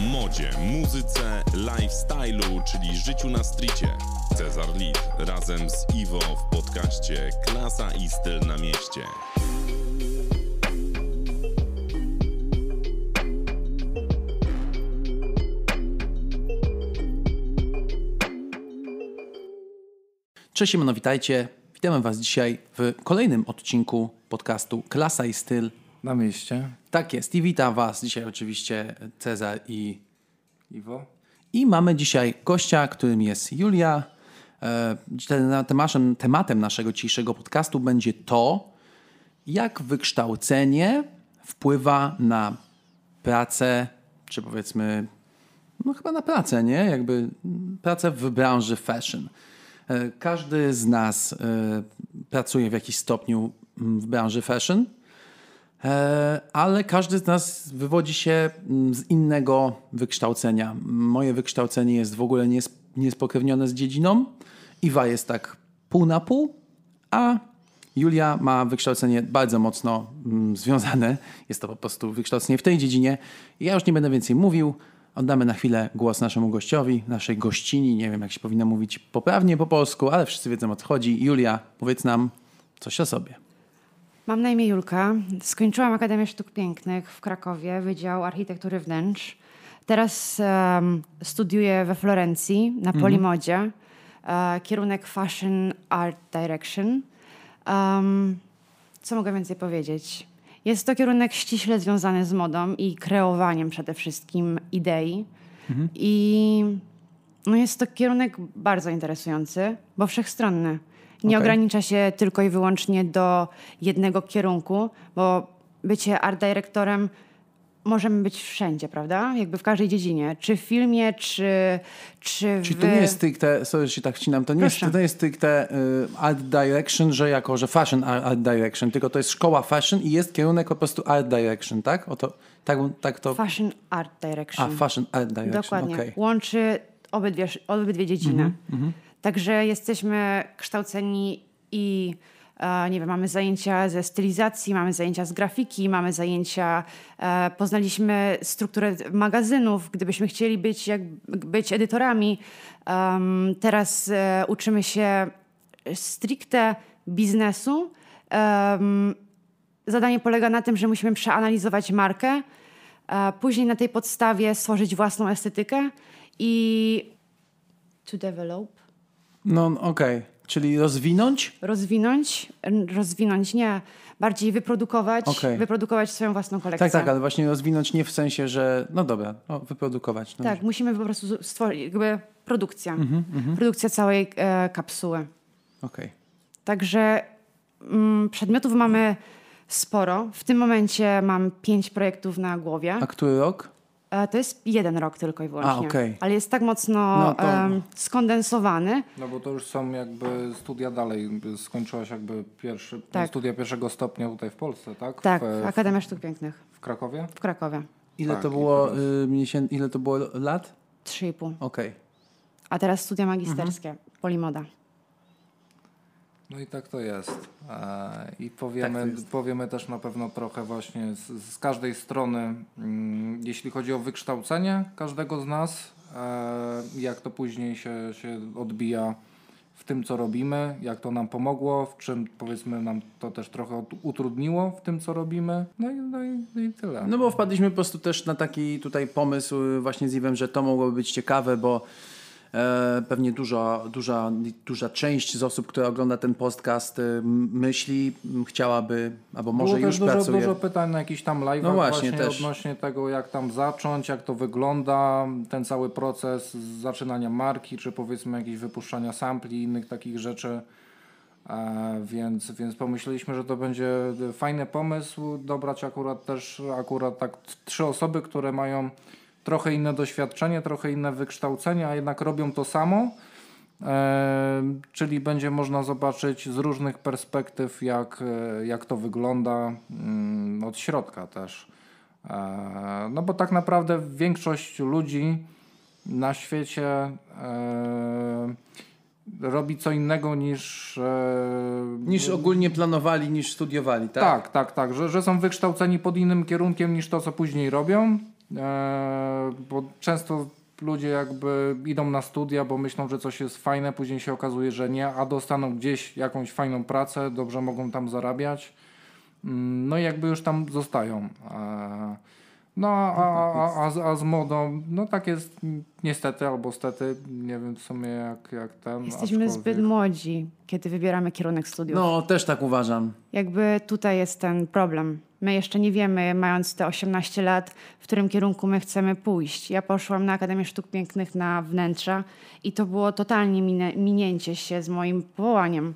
modzie, muzyce, lifestyle'u, czyli życiu na stricie. Cezar Lid razem z Iwo w podcaście Klasa i styl na mieście. Cześć, no witajcie. Witamy Was dzisiaj w kolejnym odcinku podcastu Klasa i Styl. Na mieście. Tak jest i witam Was dzisiaj oczywiście Cezar i Iwo. I mamy dzisiaj gościa, którym jest Julia. E, Tematem, tematem naszego dzisiejszego podcastu będzie to, jak wykształcenie wpływa na pracę, czy powiedzmy, no chyba na pracę, nie? Jakby pracę w branży fashion. E, każdy z nas e, pracuje w jakiś stopniu mm, w branży fashion, ale każdy z nas wywodzi się mm, z innego wykształcenia. Moje wykształcenie jest w ogóle niespokrewnione z dziedziną. Iwa jest tak pół na pół, a Julia ma wykształcenie bardzo mocno mm, związane. Jest to po prostu wykształcenie w tej dziedzinie. Ja już nie będę więcej mówił. Oddamy na chwilę głos naszemu gościowi, naszej gościni. Nie wiem, jak się powinno mówić poprawnie po polsku, ale wszyscy wiedzą o co chodzi. Julia, powiedz nam coś o sobie. Mam na imię Julka. Skończyłam Akademię Sztuk Pięknych w Krakowie, Wydział Architektury Wnętrz. Teraz um, studiuję we Florencji na mhm. Polimodzie, mhm. uh, kierunek Fashion Art Direction. Um, co mogę więcej powiedzieć? Jest to kierunek ściśle związany z modą i kreowaniem przede wszystkim idei. Mhm. I no jest to kierunek bardzo interesujący, bo wszechstronny. Nie okay. ogranicza się tylko i wyłącznie do jednego kierunku, bo bycie art dyrektorem możemy być wszędzie, prawda? Jakby w każdej dziedzinie. Czy w filmie, czy, czy w... Czyli to nie jest stricte, sorry, że się tak wcinam, to nie, jest, to nie jest stricte y, art direction, że jako, że fashion art direction, tylko to jest szkoła fashion i jest kierunek po prostu art direction, tak? O to, tak, tak to... Fashion art direction. A, fashion art direction, Dokładnie. Okay. Łączy obydwie, obydwie dziedziny. Mm -hmm. Także jesteśmy kształceni i nie wiem, mamy zajęcia ze stylizacji, mamy zajęcia z grafiki, mamy zajęcia, e, poznaliśmy strukturę magazynów, gdybyśmy chcieli być, jak, być edytorami. teraz e, uczymy się stricte biznesu. zadanie polega na tym, że musimy przeanalizować markę, e, później na tej podstawie stworzyć własną estetykę i to develop. No okej. Okay. Czyli rozwinąć? Rozwinąć, rozwinąć nie, bardziej wyprodukować, okay. wyprodukować swoją własną kolekcję. Tak, tak, ale właśnie rozwinąć nie w sensie, że no dobra, no, wyprodukować. No tak, musimy po prostu stworzyć jakby produkcja, mm -hmm, produkcja całej e, kapsuły. Okej. Okay. Także mm, przedmiotów mamy sporo. W tym momencie mam pięć projektów na głowie. A który rok? E, to jest jeden rok tylko i wyłącznie. A, okay. Ale jest tak mocno no to... skondensowany. No bo to już są jakby studia dalej. Skończyłaś jakby pierwszy, tak. studia pierwszego stopnia tutaj w Polsce, tak? Tak, w, Akademia Sztuk Pięknych. W Krakowie? W Krakowie. Ile, tak, to, było, y, ile to było lat? Trzy i pół. Okej. Okay. A teraz studia magisterskie, mhm. Polimoda. No i tak to jest. E, I powiemy, tak powiemy też na pewno trochę właśnie z, z każdej strony, mm, jeśli chodzi o wykształcenie każdego z nas, e, jak to później się, się odbija w tym, co robimy, jak to nam pomogło, w czym powiedzmy nam to też trochę utrudniło w tym, co robimy. No i, no i, no i tyle. No bo wpadliśmy po prostu też na taki tutaj pomysł właśnie z Iwem, że to mogłoby być ciekawe, bo pewnie duża, duża, duża część z osób, która ogląda ten podcast, e, myśli, chciałaby, albo może Było już dużo, pracuje. dużo pytań na jakiś tam live no właśnie, właśnie odnośnie tego, jak tam zacząć, jak to wygląda, ten cały proces zaczynania marki, czy powiedzmy jakieś wypuszczania sampli, innych takich rzeczy. E, więc, więc pomyśleliśmy, że to będzie fajny pomysł, dobrać akurat też akurat tak trzy osoby, które mają trochę inne doświadczenie, trochę inne wykształcenie, a jednak robią to samo. E, czyli będzie można zobaczyć z różnych perspektyw, jak, e, jak to wygląda mm, od środka też. E, no bo tak naprawdę większość ludzi na świecie robi co innego niż. Niż ogólnie planowali, niż studiowali, tak? Tak, tak, tak. Że, że są wykształceni pod innym kierunkiem niż to, co później robią bo często ludzie jakby idą na studia, bo myślą, że coś jest fajne, później się okazuje, że nie, a dostaną gdzieś jakąś fajną pracę, dobrze mogą tam zarabiać, mm, no i jakby już tam zostają. E, no, a, a, a, a, z modą, no tak jest niestety albo stety, nie wiem w sumie jak, jak ten. Jesteśmy zbyt młodzi, kiedy wybieramy kierunek studiów. No, też tak uważam. Jakby tutaj jest ten problem. My jeszcze nie wiemy, mając te 18 lat, w którym kierunku my chcemy pójść. Ja poszłam na Akademię Sztuk Pięknych na wnętrza i to było totalnie minięcie się z moim powołaniem.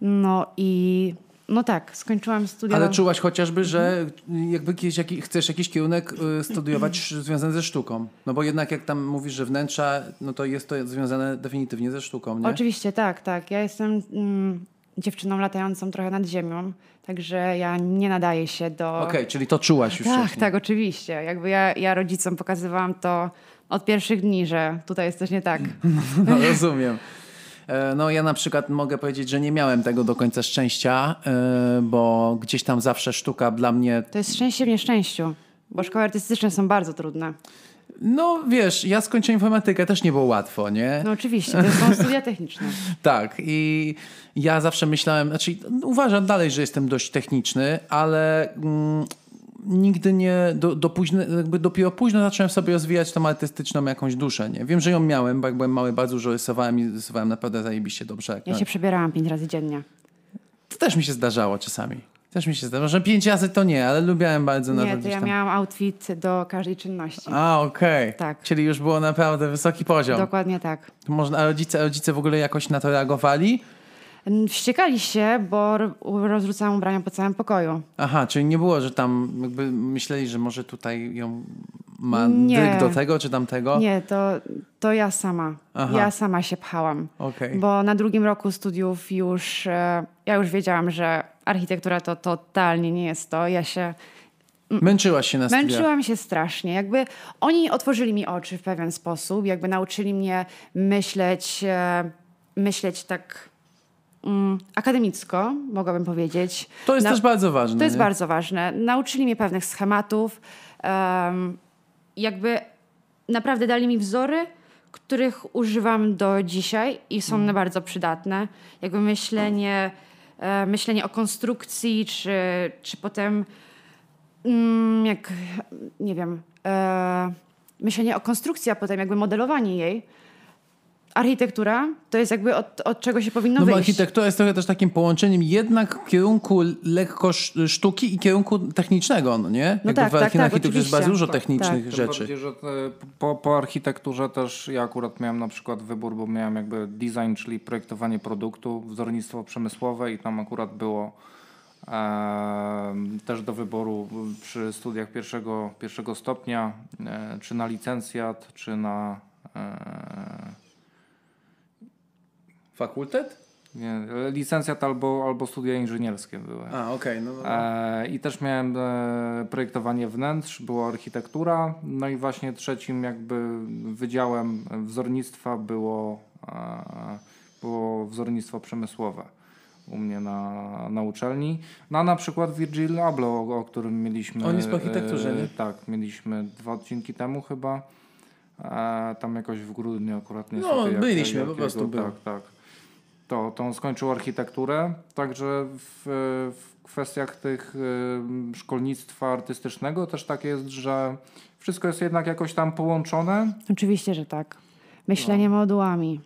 No i no tak, skończyłam studia. Ale czułaś chociażby, że jakby jakiś, jaki, chcesz jakiś kierunek y, studiować związany ze sztuką. No bo jednak jak tam mówisz, że wnętrza, no to jest to związane definitywnie ze sztuką, nie? Oczywiście, tak, tak. Ja jestem mm, dziewczyną latającą trochę nad ziemią, także ja nie nadaję się do... Okej, okay, czyli to czułaś już Tak, wcześniej. tak, oczywiście. Jakby ja, ja rodzicom pokazywałam to od pierwszych dni, że tutaj jest coś nie tak. No, rozumiem. E, no ja na przykład mogę powiedzieć, że nie miałem tego do końca szczęścia, e, bo gdzieś tam zawsze sztuka dla mnie... To jest szczęście w nieszczęściu, bo szkoły artystyczne są bardzo trudne. No wiesz, ja skończyłem informatykę, też nie było łatwo, nie? No oczywiście, to są studia techniczne. tak i ja zawsze myślałem, znaczy uważam dalej, że jestem dość techniczny, ale mm, nigdy nie, do, do późno, jakby dopiero późno zacząłem sobie rozwijać tą artystyczną jakąś duszę, nie? Wiem, że ją miałem, bo jak byłem mały, bardzo dużo rysowałem i rysowałem naprawdę zajebiście dobrze. Ja się przebierałam pięć razy dziennie. To też mi się zdarzało czasami. Też mi się zdarza. Może pięć razy to nie, ale lubiałem bardzo na Nie, to ja tam. miałam outfit do każdej czynności. A, okej. Okay. Tak. Czyli już było naprawdę wysoki poziom. Dokładnie tak. Można, a rodzice, rodzice w ogóle jakoś na to reagowali? Wściekali się, bo rozrzucałam ubrania po całym pokoju. Aha, czyli nie było, że tam jakby myśleli, że może tutaj ją ma nie. do tego czy tamtego? Nie, to, to ja sama. Aha. Ja sama się pchałam. Okay. Bo na drugim roku studiów już e, ja już wiedziałam, że architektura to totalnie nie jest to. Ja się Męczyłaś się na studiach. Męczyłam się strasznie. Jakby oni otworzyli mi oczy w pewien sposób, jakby nauczyli mnie myśleć, e, myśleć tak mm, akademicko, mogłabym powiedzieć. To jest Na, też bardzo ważne. To jest nie? bardzo ważne. Nauczyli mnie pewnych schematów. Um, jakby naprawdę dali mi wzory, których używam do dzisiaj i są mm. bardzo przydatne. Jakby myślenie, e, myślenie o konstrukcji, czy, czy potem mm, jak, nie wiem, e, myślenie o konstrukcji, a potem jakby modelowanie jej architektura to jest jakby od, od czego się powinno no, wyjść. Architektura jest trochę też takim połączeniem jednak kierunku lekko sztuki i kierunku technicznego, no nie? No tak, tak, tak, architekturze jest bardzo dużo tak, technicznych tak. rzeczy. Bardziej, że po, po architekturze też ja akurat miałem na przykład wybór, bo miałem jakby design, czyli projektowanie produktu, wzornictwo przemysłowe i tam akurat było e, też do wyboru przy studiach pierwszego, pierwszego stopnia, e, czy na licencjat, czy na e, Fakultet? Nie, licencjat albo, albo studia inżynierskie były. A, okej. Okay, no, no. E, I też miałem e, projektowanie wnętrz, była architektura, no i właśnie trzecim jakby wydziałem wzornictwa było, e, było wzornictwo przemysłowe u mnie na, na uczelni. No a na przykład Virgil Abloh, o, o którym mieliśmy... On jest po architekturze, nie? Tak, mieliśmy dwa odcinki temu chyba. E, tam jakoś w grudniu akurat nie No, byliśmy, jak, po prostu był. Tak, tak to, to on skończył architekturę, także w, w kwestiach tych y, szkolnictwa artystycznego też tak jest, że wszystko jest jednak jakoś tam połączone. Oczywiście, że tak. Myślenie no. modułami.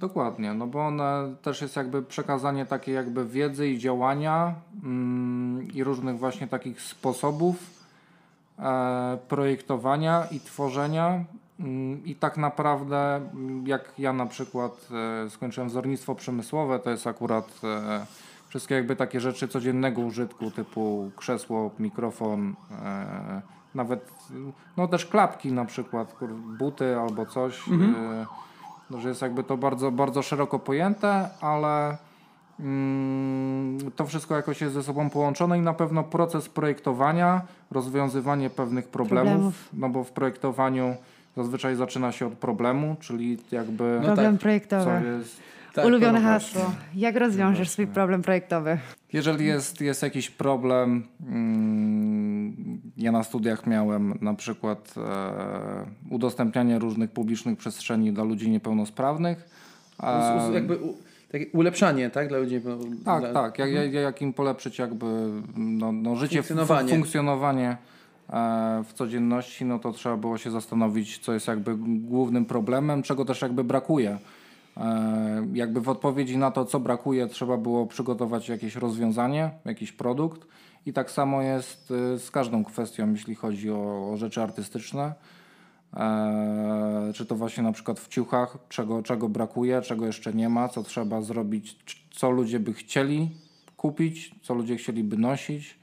Dokładnie, no bo one też jest jakby przekazanie takiej jakby wiedzy i działania mm, i różnych właśnie takich sposobów e, projektowania i tworzenia I tak naprawdę, mm, jak ja na przykład e, skończyłem wzornictwo przemysłowe, to jest akurat e, wszystkie jakby takie rzeczy codziennego użytku, typu krzesło, mikrofon, e, nawet no też klapki na przykład, buty albo coś. Mhm. No, że jest jakby to bardzo, bardzo szeroko pojęte, ale mm, to wszystko jakoś jest ze sobą połączone i na pewno proces projektowania, rozwiązywanie pewnych problemów, problemów. no bo w projektowaniu Zazwyczaj zaczyna się od problemu, czyli jakby... No problem tak, projektowy. Jest, tak, Ulubione hasło. Jak rozwiążesz swój problem projektowy? Jeżeli jest, jest jakiś problem, mm, ja na studiach miałem na przykład e, udostępnianie różnych publicznych przestrzeni dla ludzi niepełnosprawnych. E, jakby u, takie ulepszanie, tak, dla ludzi? Tak, dla... tak. Jak, jak, jak im polepszyć jakby no, no życie, funkcjonowanie, funkcjonowanie w codzienności, no to trzeba było się zastanowić, co jest jakby głównym problemem, czego też jakby brakuje. E, jakby w odpowiedzi na to, co brakuje, trzeba było przygotować jakieś rozwiązanie, jakiś produkt. I tak samo jest y, z każdą kwestią, jeśli chodzi o, o rzeczy artystyczne. E, czy to właśnie na przykład w ciuchach, czego, czego brakuje, czego jeszcze nie ma, co trzeba zrobić, co ludzie by chcieli kupić, co ludzie chcieliby nosić.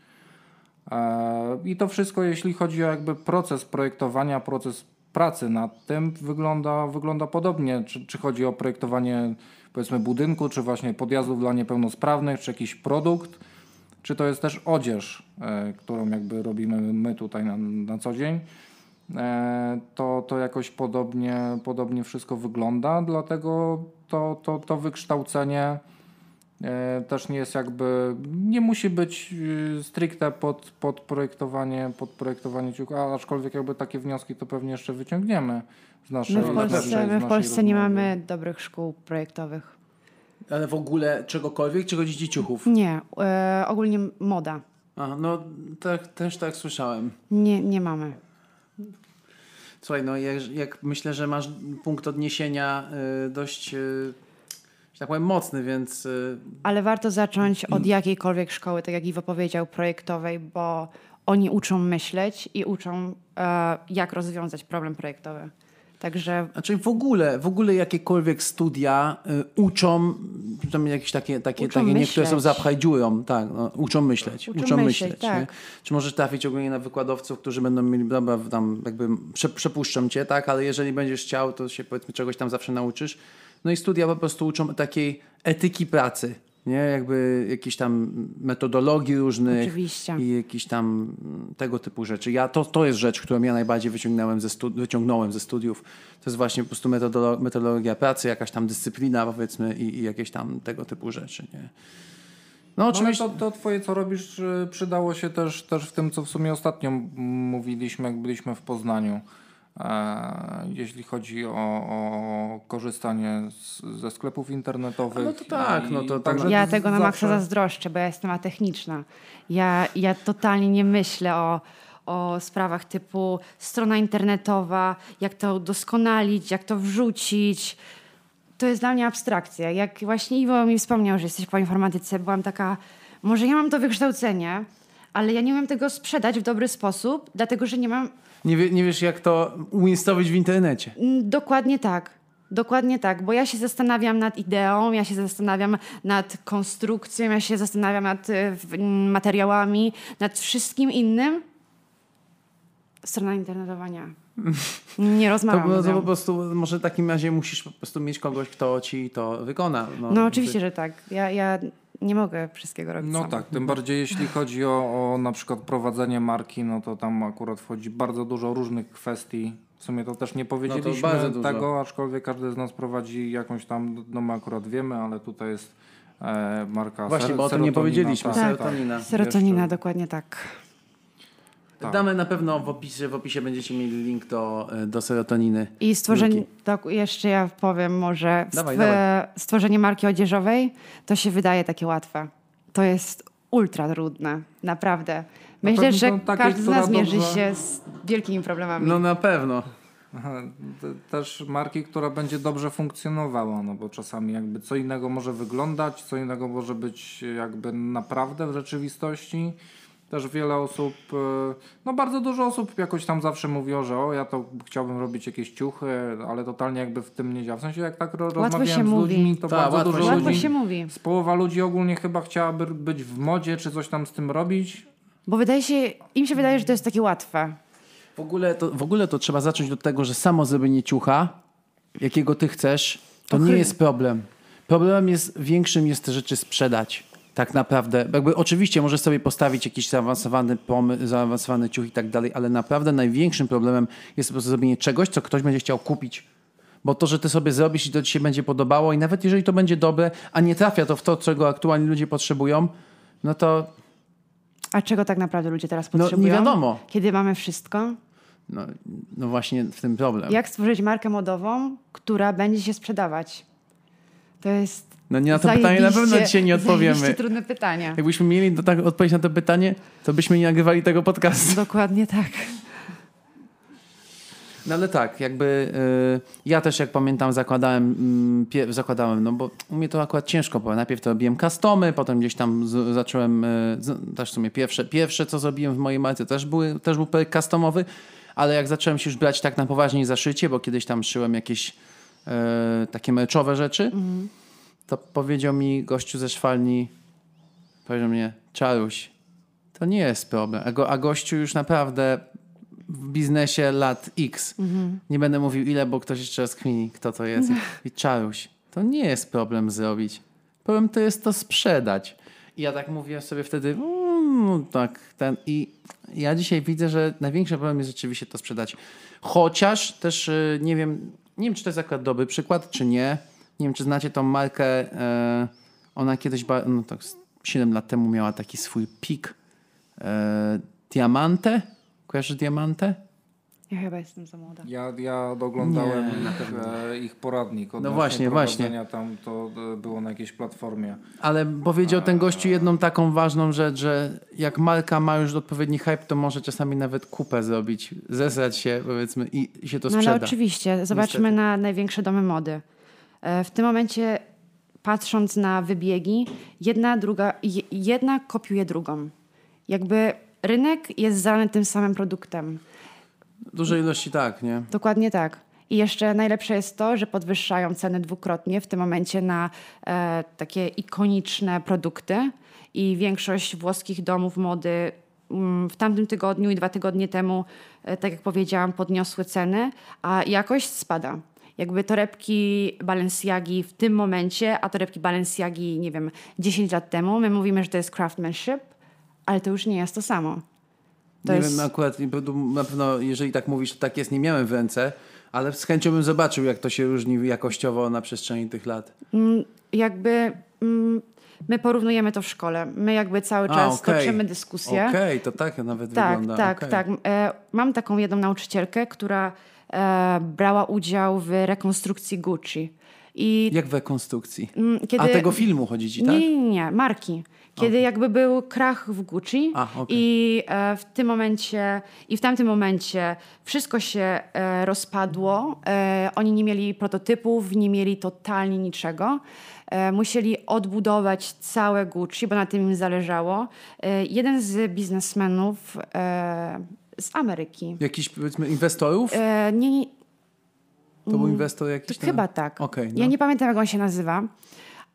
E, I to wszystko, jeśli chodzi o jakby proces projektowania, proces pracy nad tym, wygląda, wygląda podobnie. Czy, czy chodzi o projektowanie powiedzmy budynku, czy właśnie podjazdów dla niepełnosprawnych, czy jakiś produkt czy to jest też odzież, e, którą jakby robimy my tutaj na, na co dzień, e, to, to jakoś podobnie, podobnie wszystko wygląda, dlatego to, to, to wykształcenie też nie jest jakby, nie musi być stricte pod, pod projektowanie, pod projektowanie ciucha, aczkolwiek jakby takie wnioski to pewnie jeszcze wyciągniemy z naszej My w Polsce, my w Polsce nie mamy dobrych szkół projektowych. Ale w ogóle czegokolwiek, czy chodzi dzieciuchów? Nie, e, ogólnie moda. A, no tak, też tak słyszałem. Nie, nie mamy. Słuchaj, no jak, jak myślę, że masz punkt odniesienia y, dość, y, tak powiem, mocny, więc... Y... Ale warto zacząć od jakiejkolwiek szkoły, tak jak Iwo powiedział, projektowej, bo oni uczą myśleć i uczą, e, jak rozwiązać problem projektowy. Także... Znaczy w ogóle, w ogóle jakiekolwiek studia y, uczą, przynajmniej jakieś takie, takie, uczą takie niektóre są zapchaj dziurą, tak, no, uczą myśleć, uczą, uczą myśleć. myśleć tak. Czy możesz trafić ogólnie na wykładowców, którzy będą mieli, dobra, tam jakby prze, przepuszczam cię, tak, ale jeżeli będziesz chciał, to się powiedzmy czegoś tam zawsze nauczysz. No i studia po prostu uczą takiej etyki pracy, nie? Jakby jakieś tam metodologii różnych Oczywiście. i jakieś tam tego typu rzeczy. Ja, to, to jest rzecz, którą ja najbardziej wyciągnąłem ze, studi- wyciągnąłem ze studiów. To jest właśnie po prostu metodolo- metodologia pracy, jakaś tam dyscyplina powiedzmy i, i jakieś tam tego typu rzeczy, nie? No, no oczywiście. No, to, to twoje, co robisz, y, przydało się też, też w tym, co w sumie ostatnio mówiliśmy, jak byliśmy w Poznaniu. E, jeśli chodzi o, o korzystanie z, ze sklepów internetowych. No to tak, no to także Ja tego na maksa zazdroszczę, bo ja jestem atechniczna. Ja, ja totalnie nie myślę o, o sprawach typu strona internetowa, jak to udoskonalić, jak to wrzucić. To jest dla mnie abstrakcja. Jak właśnie Iwo mi wspomniał, że jesteś po informatyce, byłam taka, może ja mam to wykształcenie, ale ja nie umiem tego sprzedać w dobry sposób, dlatego że nie mam nie, wie, nie wiesz, jak to uinstalować w internecie. Mm, dokładnie tak. Dokładnie tak, bo ja się zastanawiam nad ideą, ja się zastanawiam nad konstrukcją, ja się zastanawiam nad y, materiałami, nad wszystkim innym. Strona internetowa nie. Nie rozmawiam. To, to po prostu, może w takim razie musisz po prostu mieć kogoś, kto ci to wykona. No, no oczywiście, że tak. Ja, ja nie mogę wszystkiego robić No sama. tak, tym bardziej jeśli chodzi o, o na przykład prowadzenie marki, no to tam akurat wchodzi bardzo dużo różnych kwestii. W sumie to też nie powiedzieliśmy no tego, aczkolwiek każdy z nas prowadzi jakąś tam, no my akurat wiemy, ale tutaj jest e, marka Właśnie, ser, bo o tym nie powiedzieliśmy. Tak, serotonina. Serotonina, dokładnie tak. Tak. Damy na pewno w opisie, w opisie będziecie mieli link do, e, do serotoniny. I stworzenie, tak, jeszcze ja powiem może, dawaj, dawaj. stworzenie marki odzieżowej to się wydaje takie łatwe. To jest ultra trudne, naprawdę. Myślę, że takiej, każdy z nas mierzy dobrze... się z wielkimi problemami. No na pewno. Też marki, która będzie dobrze funkcjonowała, no bo czasami jakby co innego może wyglądać, co innego może być jakby naprawdę w rzeczywistości też wiele osób, e, no bardzo dużo osób jakoś tam zawsze mówiło, że o ja to chciałbym robić jakieś ciuchy, ale totalnie jakby w tym nie działa. W sensie jak tak rozmawiałem z mówi. ludźmi, to Ta, bardzo łatwo dużo się ludzi, się mówi. z połowa ludzi ogólnie chyba chciałaby być w modzie, czy coś tam z tym robić. Bo wydaje się, im się wydaje, że to jest takie łatwe. W ogóle to, w ogóle to trzeba zacząć od tego, że samo zrobienie ciucha, jakiego ty chcesz, to Ochry. nie jest problem. Problemem jest, większym jest te rzeczy sprzedać tak naprawdę, jakby oczywiście możesz sobie postawić jakiś zaawansowany pomysł, zaawansowany ciuch i tak dalej, ale naprawdę największym problemem jest po prostu zrobienie czegoś, co ktoś będzie chciał kupić. Bo to, że ty sobie zrobisz i to ci się będzie podobało i nawet jeżeli to będzie dobre, a nie trafia to w to, czego aktualnie ludzie potrzebują, no to A czego tak naprawdę ludzie teraz potrzebują? No nie wiadomo. Kiedy mamy wszystko? No, no właśnie w tym problem. Jak stworzyć markę modową, która będzie się sprzedawać? To jest. No nie na to pytanie na pewno dzisiaj nie odpowiemy. trudne pytanie. Jakbyśmy mieli do tak odpowiedzieć na to pytanie, to byśmy nie nagrywali tego podcastu. Dokładnie tak. No ale tak, jakby y, ja też jak pamiętam zakładałem, y, pie, zakładałem, no bo u mnie to akurat ciężko było. Najpierw to robiłem customy, potem gdzieś tam z, zacząłem, y, z, też w sumie pierwsze, pierwsze co zrobiłem w mojej marce też, były, też był projekt customowy, ale jak zacząłem się już brać tak na poważnie za szycie, bo kiedyś tam szyłem jakieś y, takie meczowe rzeczy, mm. To powiedział mi gościu ze szwalni, powiedział mnie, Czaruś, to nie jest problem. A, go, a gościu już naprawdę w biznesie lat X. Mhm. Nie będę mówił ile, bo ktoś jeszcze rozkmini, kto to jest. I czaruś. To nie jest problem zrobić. Problem to jest to sprzedać. I ja tak mówię sobie wtedy, mm, tak, ten. I ja dzisiaj widzę, że największy problem jest rzeczywiście to sprzedać. Chociaż też y, nie wiem, nie wiem, czy to jest akurat dobry przykład, czy nie. Nie wiem, czy znacie tą markę. E, ona kiedyś, no tak 7 lat temu miała taki swój pik. E, Diamante Kojarzysz Diamantę? Ja chyba jestem za młoda. Ja, ja oglądałem ich, e, ich poradnik. No właśnie, właśnie. Tam to było na jakiejś platformie. Ale powiedział ten gościu jedną taką ważną rzecz, że jak marka ma już odpowiedni hype, to może czasami nawet kupę zrobić, zesrać się powiedzmy i się to sprzeda. No ale oczywiście. Zobaczmy Niestety. na największe domy mody. E, w tym momencie patrząc na wybiegi, jedna, druga, jedna kopiuje drugą. Jakby rynek jest zalany tym samym produktem. Dużej ilości tak, nie? Dokładnie tak. I jeszcze najlepsze jest to, że podwyższają ceny dwukrotnie w tym momencie na e, takie ikoniczne produkty i większość włoskich domów mody mm, w tamtym tygodniu i dwa tygodnie temu, e, tak jak powiedziałam, podniosły ceny, a jakość spada. Jakby torebki Balenciagi w tym momencie, a torebki Balenciagi, nie wiem, 10 lat temu, my mówimy, że to jest craftsmanship, ale to już nie jest to samo. To nie jest... wiem, akurat na pewno, jeżeli tak mówisz, to tak jest, nie miałem w ręce, ale z chęcią bym zobaczył, jak to się różni jakościowo na przestrzeni tych lat. Mm, jakby mm, my porównujemy to w szkole. My jakby cały czas A, okay. toczymy dyskusję. Okej, okay, to tak nawet tak, wygląda. Tak, okay. tak. E, mam taką jedną nauczycielkę, która e, brała udział w rekonstrukcji Gucci. I, Jak w rekonstrukcji? Mm, kiedy, A tego filmu chodzi ci, tak? Nie, nie, nie, marki kiedy okay. jakby był krach w Gucci A, okay. i e, w tym momencie i w tamtym momencie wszystko się e, rozpadło. E, oni nie mieli prototypów, nie mieli totalnie niczego. E, musieli odbudować całe Gucci, bo na tym im zależało. E, jeden z biznesmenów e, z Ameryki. Jakiś powiedzmy inwestorów? nie, nie to był inwestor jakiś? Ten? Chyba tak. Okay, no. Ja nie pamiętam, jak on się nazywa,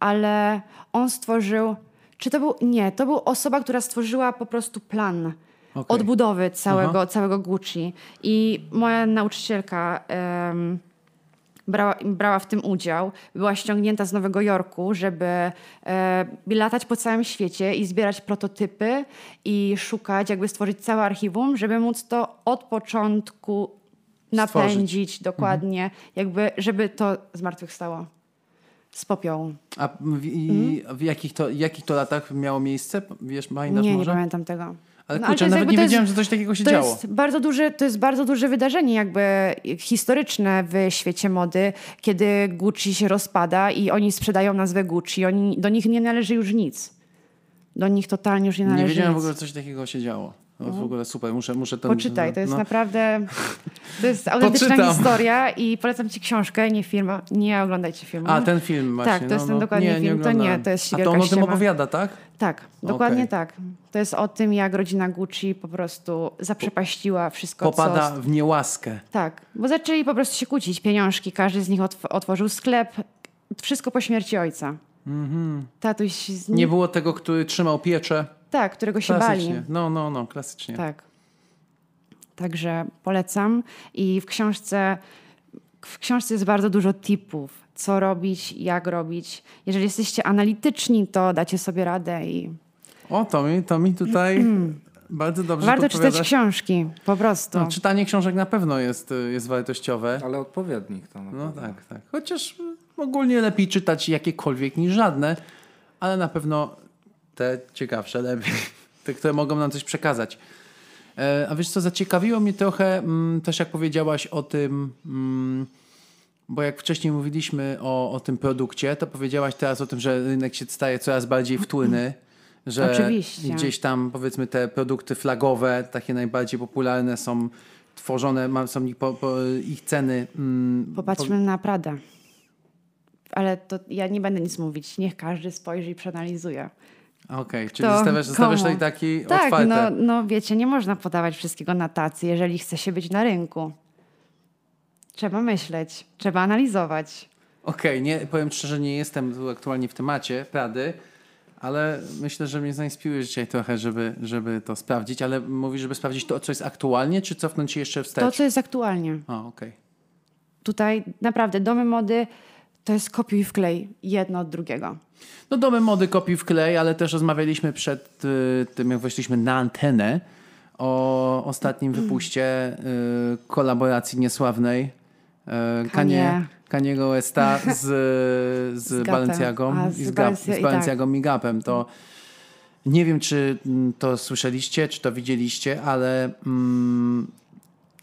ale on stworzył czy to był. Nie, to była osoba, która stworzyła po prostu plan okay. odbudowy całego, całego Gucci. I moja nauczycielka. Um, brała, brała w tym udział. Była ściągnięta z Nowego Jorku, żeby e, latać po całym świecie i zbierać prototypy i szukać, jakby stworzyć całe archiwum, żeby móc to od początku napędzić Stworzyć. dokładnie, mhm. jakby żeby to zmartwychwstało z popiołu. A w, mhm. w jakich, to, jakich to latach miało miejsce? Wiesz, Majnasz Nie, może? nie pamiętam tego. Ale no, kurczę, ale nawet nie wiedziałem, jest, że coś takiego się to działo. Jest bardzo duże, to jest bardzo duże wydarzenie jakby historyczne w świecie mody, kiedy Gucci się rozpada i oni sprzedają nazwę Gucci. Oni, do nich nie należy już nic. Do nich totalnie już nie należy Nie wiedziałem nic. w ogóle, że coś takiego się działo. No, w ogóle super, muszę, muszę to... Poczytaj, to jest no. naprawdę... To jest autentyczna Poczytam. historia i polecam ci książkę, nie film, nie oglądajcie filmu. A, ten film właśnie. Tak, to jest no, ten no. dokładnie nie, film, nie to nie, to jest A to on o tym opowiada, tak? Tak, dokładnie okay. tak. To jest o tym, jak rodzina Gucci po prostu zaprzepaściła wszystko, Popada co... w niełaskę. Tak, bo zaczęli po prostu się kłócić. Pieniążki, każdy z nich otworzył sklep. Wszystko po śmierci ojca. Mhm. Tatuś z Nie było tego, który trzymał pieczę. Tak, którego się bali. No, no, no, klasycznie. Tak. Także polecam. I w książce, w książce jest bardzo dużo tipów, co robić, jak robić. Jeżeli jesteście analityczni, to dacie sobie radę i. O, to mi, to mi tutaj bardzo dobrze Warto czytać książki, po prostu. No, czytanie książek na pewno jest, jest wartościowe. Ale odpowiednik to na No tak, tak. Chociaż ogólnie lepiej czytać jakiekolwiek niż żadne, ale na pewno te ciekawsze lepiej. te, które mogą nam coś przekazać. E, a wiesz co, zaciekawiło mnie trochę mm, też jak powiedziałaś o tym, mm, bo jak wcześniej mówiliśmy o, o tym produkcie, to powiedziałaś teraz o tym, że rynek się staje coraz bardziej wtłynny. Że Oczywiście. gdzieś tam powiedzmy te produkty flagowe, takie najbardziej popularne są tworzone, są ich, po, po, ich ceny. Mm, Popatrzmy po... na Prada. Ale to ja nie będę nic mówić. Niech każdy spojrzy i przeanalizuje. Okej, okay, czyli zostawiasz, zostawiasz tutaj taki tak, otwarte. No, no wiecie, nie można podawać wszystkiego na tacy, jeżeli chce się być na rynku. Trzeba myśleć, trzeba analizować. Okej, okay, nie powiem szczerze, nie jestem tu aktualnie w temacie Prady, ale myślę, że mnie zainspirujesz dzisiaj trochę, żeby, żeby to sprawdzić, ale mówisz, żeby sprawdzić to, co jest aktualnie, czy cofnąć się jeszcze wstecz? To, co jest aktualnie. O, okej. Okay. Tutaj naprawdę domy mody to jest kopiuj wklej jedno od drugiego. No domy mody kopiuj wklej, ale też rozmawialiśmy przed y, tym, jak weszliśmy na antenę o ostatnim wypuście y, kolaboracji niesławnej y, Kanie. Kaniego Westa z, z, z Balenciagą i z, Gap, z Balenciagą tak. i Gapem. To nie wiem, czy to słyszeliście, czy to widzieliście, ale mm,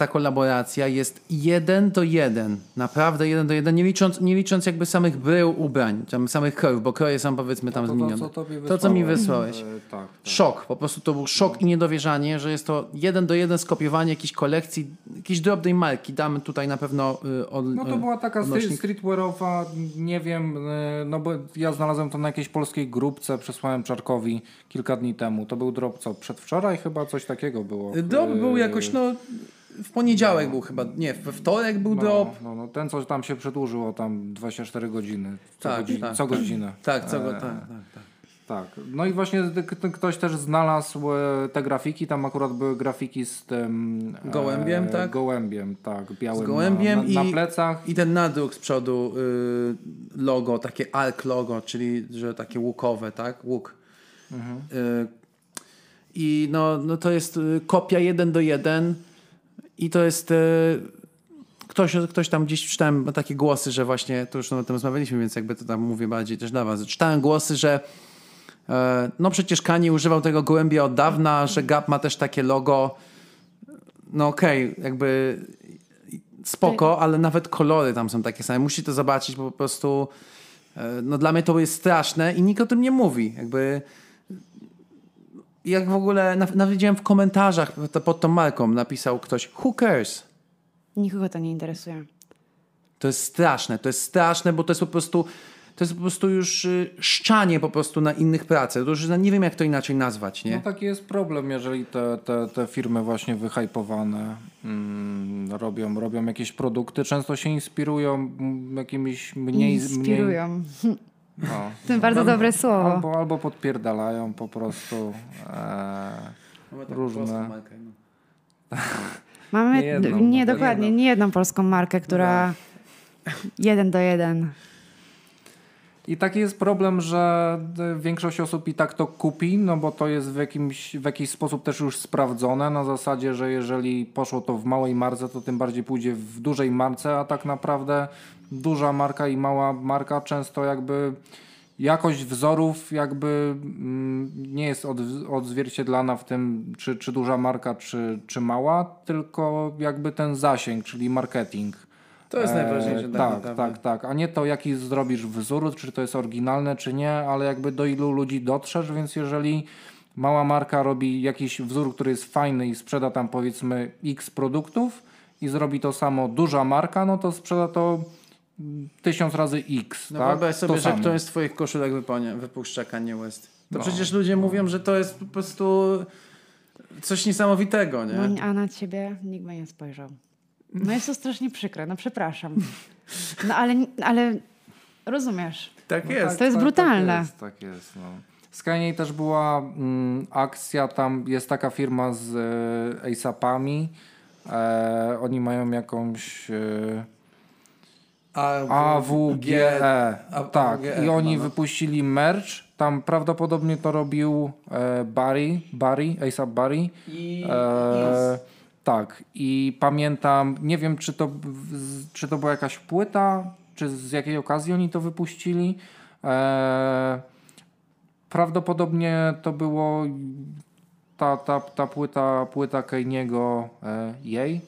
ta kolaboracja jest jeden do jeden. Naprawdę jeden do jeden, nie licząc, nie licząc jakby samych brył ubrań, tam samych krojów, bo kroje są powiedzmy tam no zmienione. To, co, to, co mi wysłałeś. E, tak, tak. Szok, po prostu to był szok no. i niedowierzanie, że jest to jeden do jeden skopiowanie jakiejś kolekcji, jakiejś drobnej marki. Damy tutaj na pewno y, od, No to była taka odnośnik. streetwearowa, nie wiem, y, no bo ja znalazłem to na jakiejś polskiej grupce, przesłałem Czarkowi kilka dni temu. To był drop co, przedwczoraj chyba coś takiego było. Drop był jakoś, no w poniedziałek no. był chyba, nie, we wtorek był no, drop. No, no, ten coś tam się przedłużyło tam 24 godziny. Co, tak, godzi tak, co tak. godzinę. Tak, co go, e, tak, tak, tak. Tak. No i właśnie ktoś też znalazł e, te grafiki, tam akurat były grafiki z tym... E, gołębiem, e, tak? Gołębiem, tak, białym z gołębiem na, na, na plecach. I ten nadruk z przodu y, logo, takie ARK logo, czyli że takie łukowe, tak? Łuk. Mhm. Y, I no, no to jest y, kopia jeden do jeden i to jest. E, ktoś, ktoś tam gdzieś czytałem takie głosy, że właśnie, to już o tym rozmawialiśmy, więc jakby to tam mówię bardziej też dla was. Czytałem głosy, że e, no przecież Kanye używał tego gołębia od dawna, że Gap ma też takie logo. No okej, okay, jakby spoko, ale nawet kolory tam są takie same. Musi to zobaczyć, bo po prostu e, no dla mnie to jest straszne i nikt o tym nie mówi. Jakby jak w ogóle, nawet widziałem w komentarzach pod tą marką, napisał ktoś, who cares? Nikogo to nie interesuje. To jest straszne, to jest straszne, bo to jest po prostu, to jest po prostu już y, szczanie po prostu na innych pracach. To już nie wiem, jak to inaczej nazwać, nie? No taki jest problem, jeżeli te, te, te firmy właśnie wyhypowane mm, robią, robią jakieś produkty, często się inspirują jakimiś mniej... Inspirują. Mniej, No. To bardzo dobre słowo. Albo, albo podpierdalają po prostu e, różne. Markę, no. Mamy nie, jedną, nie dokładnie, jedną. nie jedną polską markę, która no. jeden do jeden. I taki jest problem, że większość osób i tak to kupi, no bo to jest w, jakimś, w jakiś sposób też już sprawdzone, na zasadzie, że jeżeli poszło to w małej marce, to tym bardziej pójdzie w dużej marce, a tak naprawdę duża marka i mała marka często jakby jakość wzorów jakby mm, nie jest od, odzwierciedlana w tym, czy, czy duża marka, czy, czy mała, tylko jakby ten zasięg, czyli marketing. To jest najważniejsze. E, tak, tak, tak, tak. A nie to, jaki zrobisz wzór, czy to jest oryginalne, czy nie, ale jakby do ilu ludzi dotrzesz, więc jeżeli mała marka robi jakiś wzór, który jest fajny i sprzeda tam powiedzmy x produktów i zrobi to samo duża marka, no to sprzeda to tysiąc razy x. No tak? wyobraź sobie, to że samo. ktoś z twoich koszulek wypuszcza Kanye West. To no. przecież ludzie no. mówią, że to jest po prostu coś niesamowitego, nie? No, a na ciebie nikt by nie spojrzał. No jest to strasznie przykre, no przepraszam. No ale, ale rozumiesz. Tak no jest. Tak, to jest tak, brutalne. Tak jest, tak jest no. Z Kanye też była mm, akcja, tam jest taka firma z e, ASAPami. E, oni mają jakąś... E, AWGE. Tak, i oni no. wypuścili merch. Tam prawdopodobnie to robił e, Barry, Barry, ASAP Barry. I, e, tak, i pamiętam, nie wiem czy to, czy to była jakaś płyta, czy z jakiej okazji oni to wypuścili. E, prawdopodobnie to było ta, ta, ta płyta, płyta Kejniego e, jej,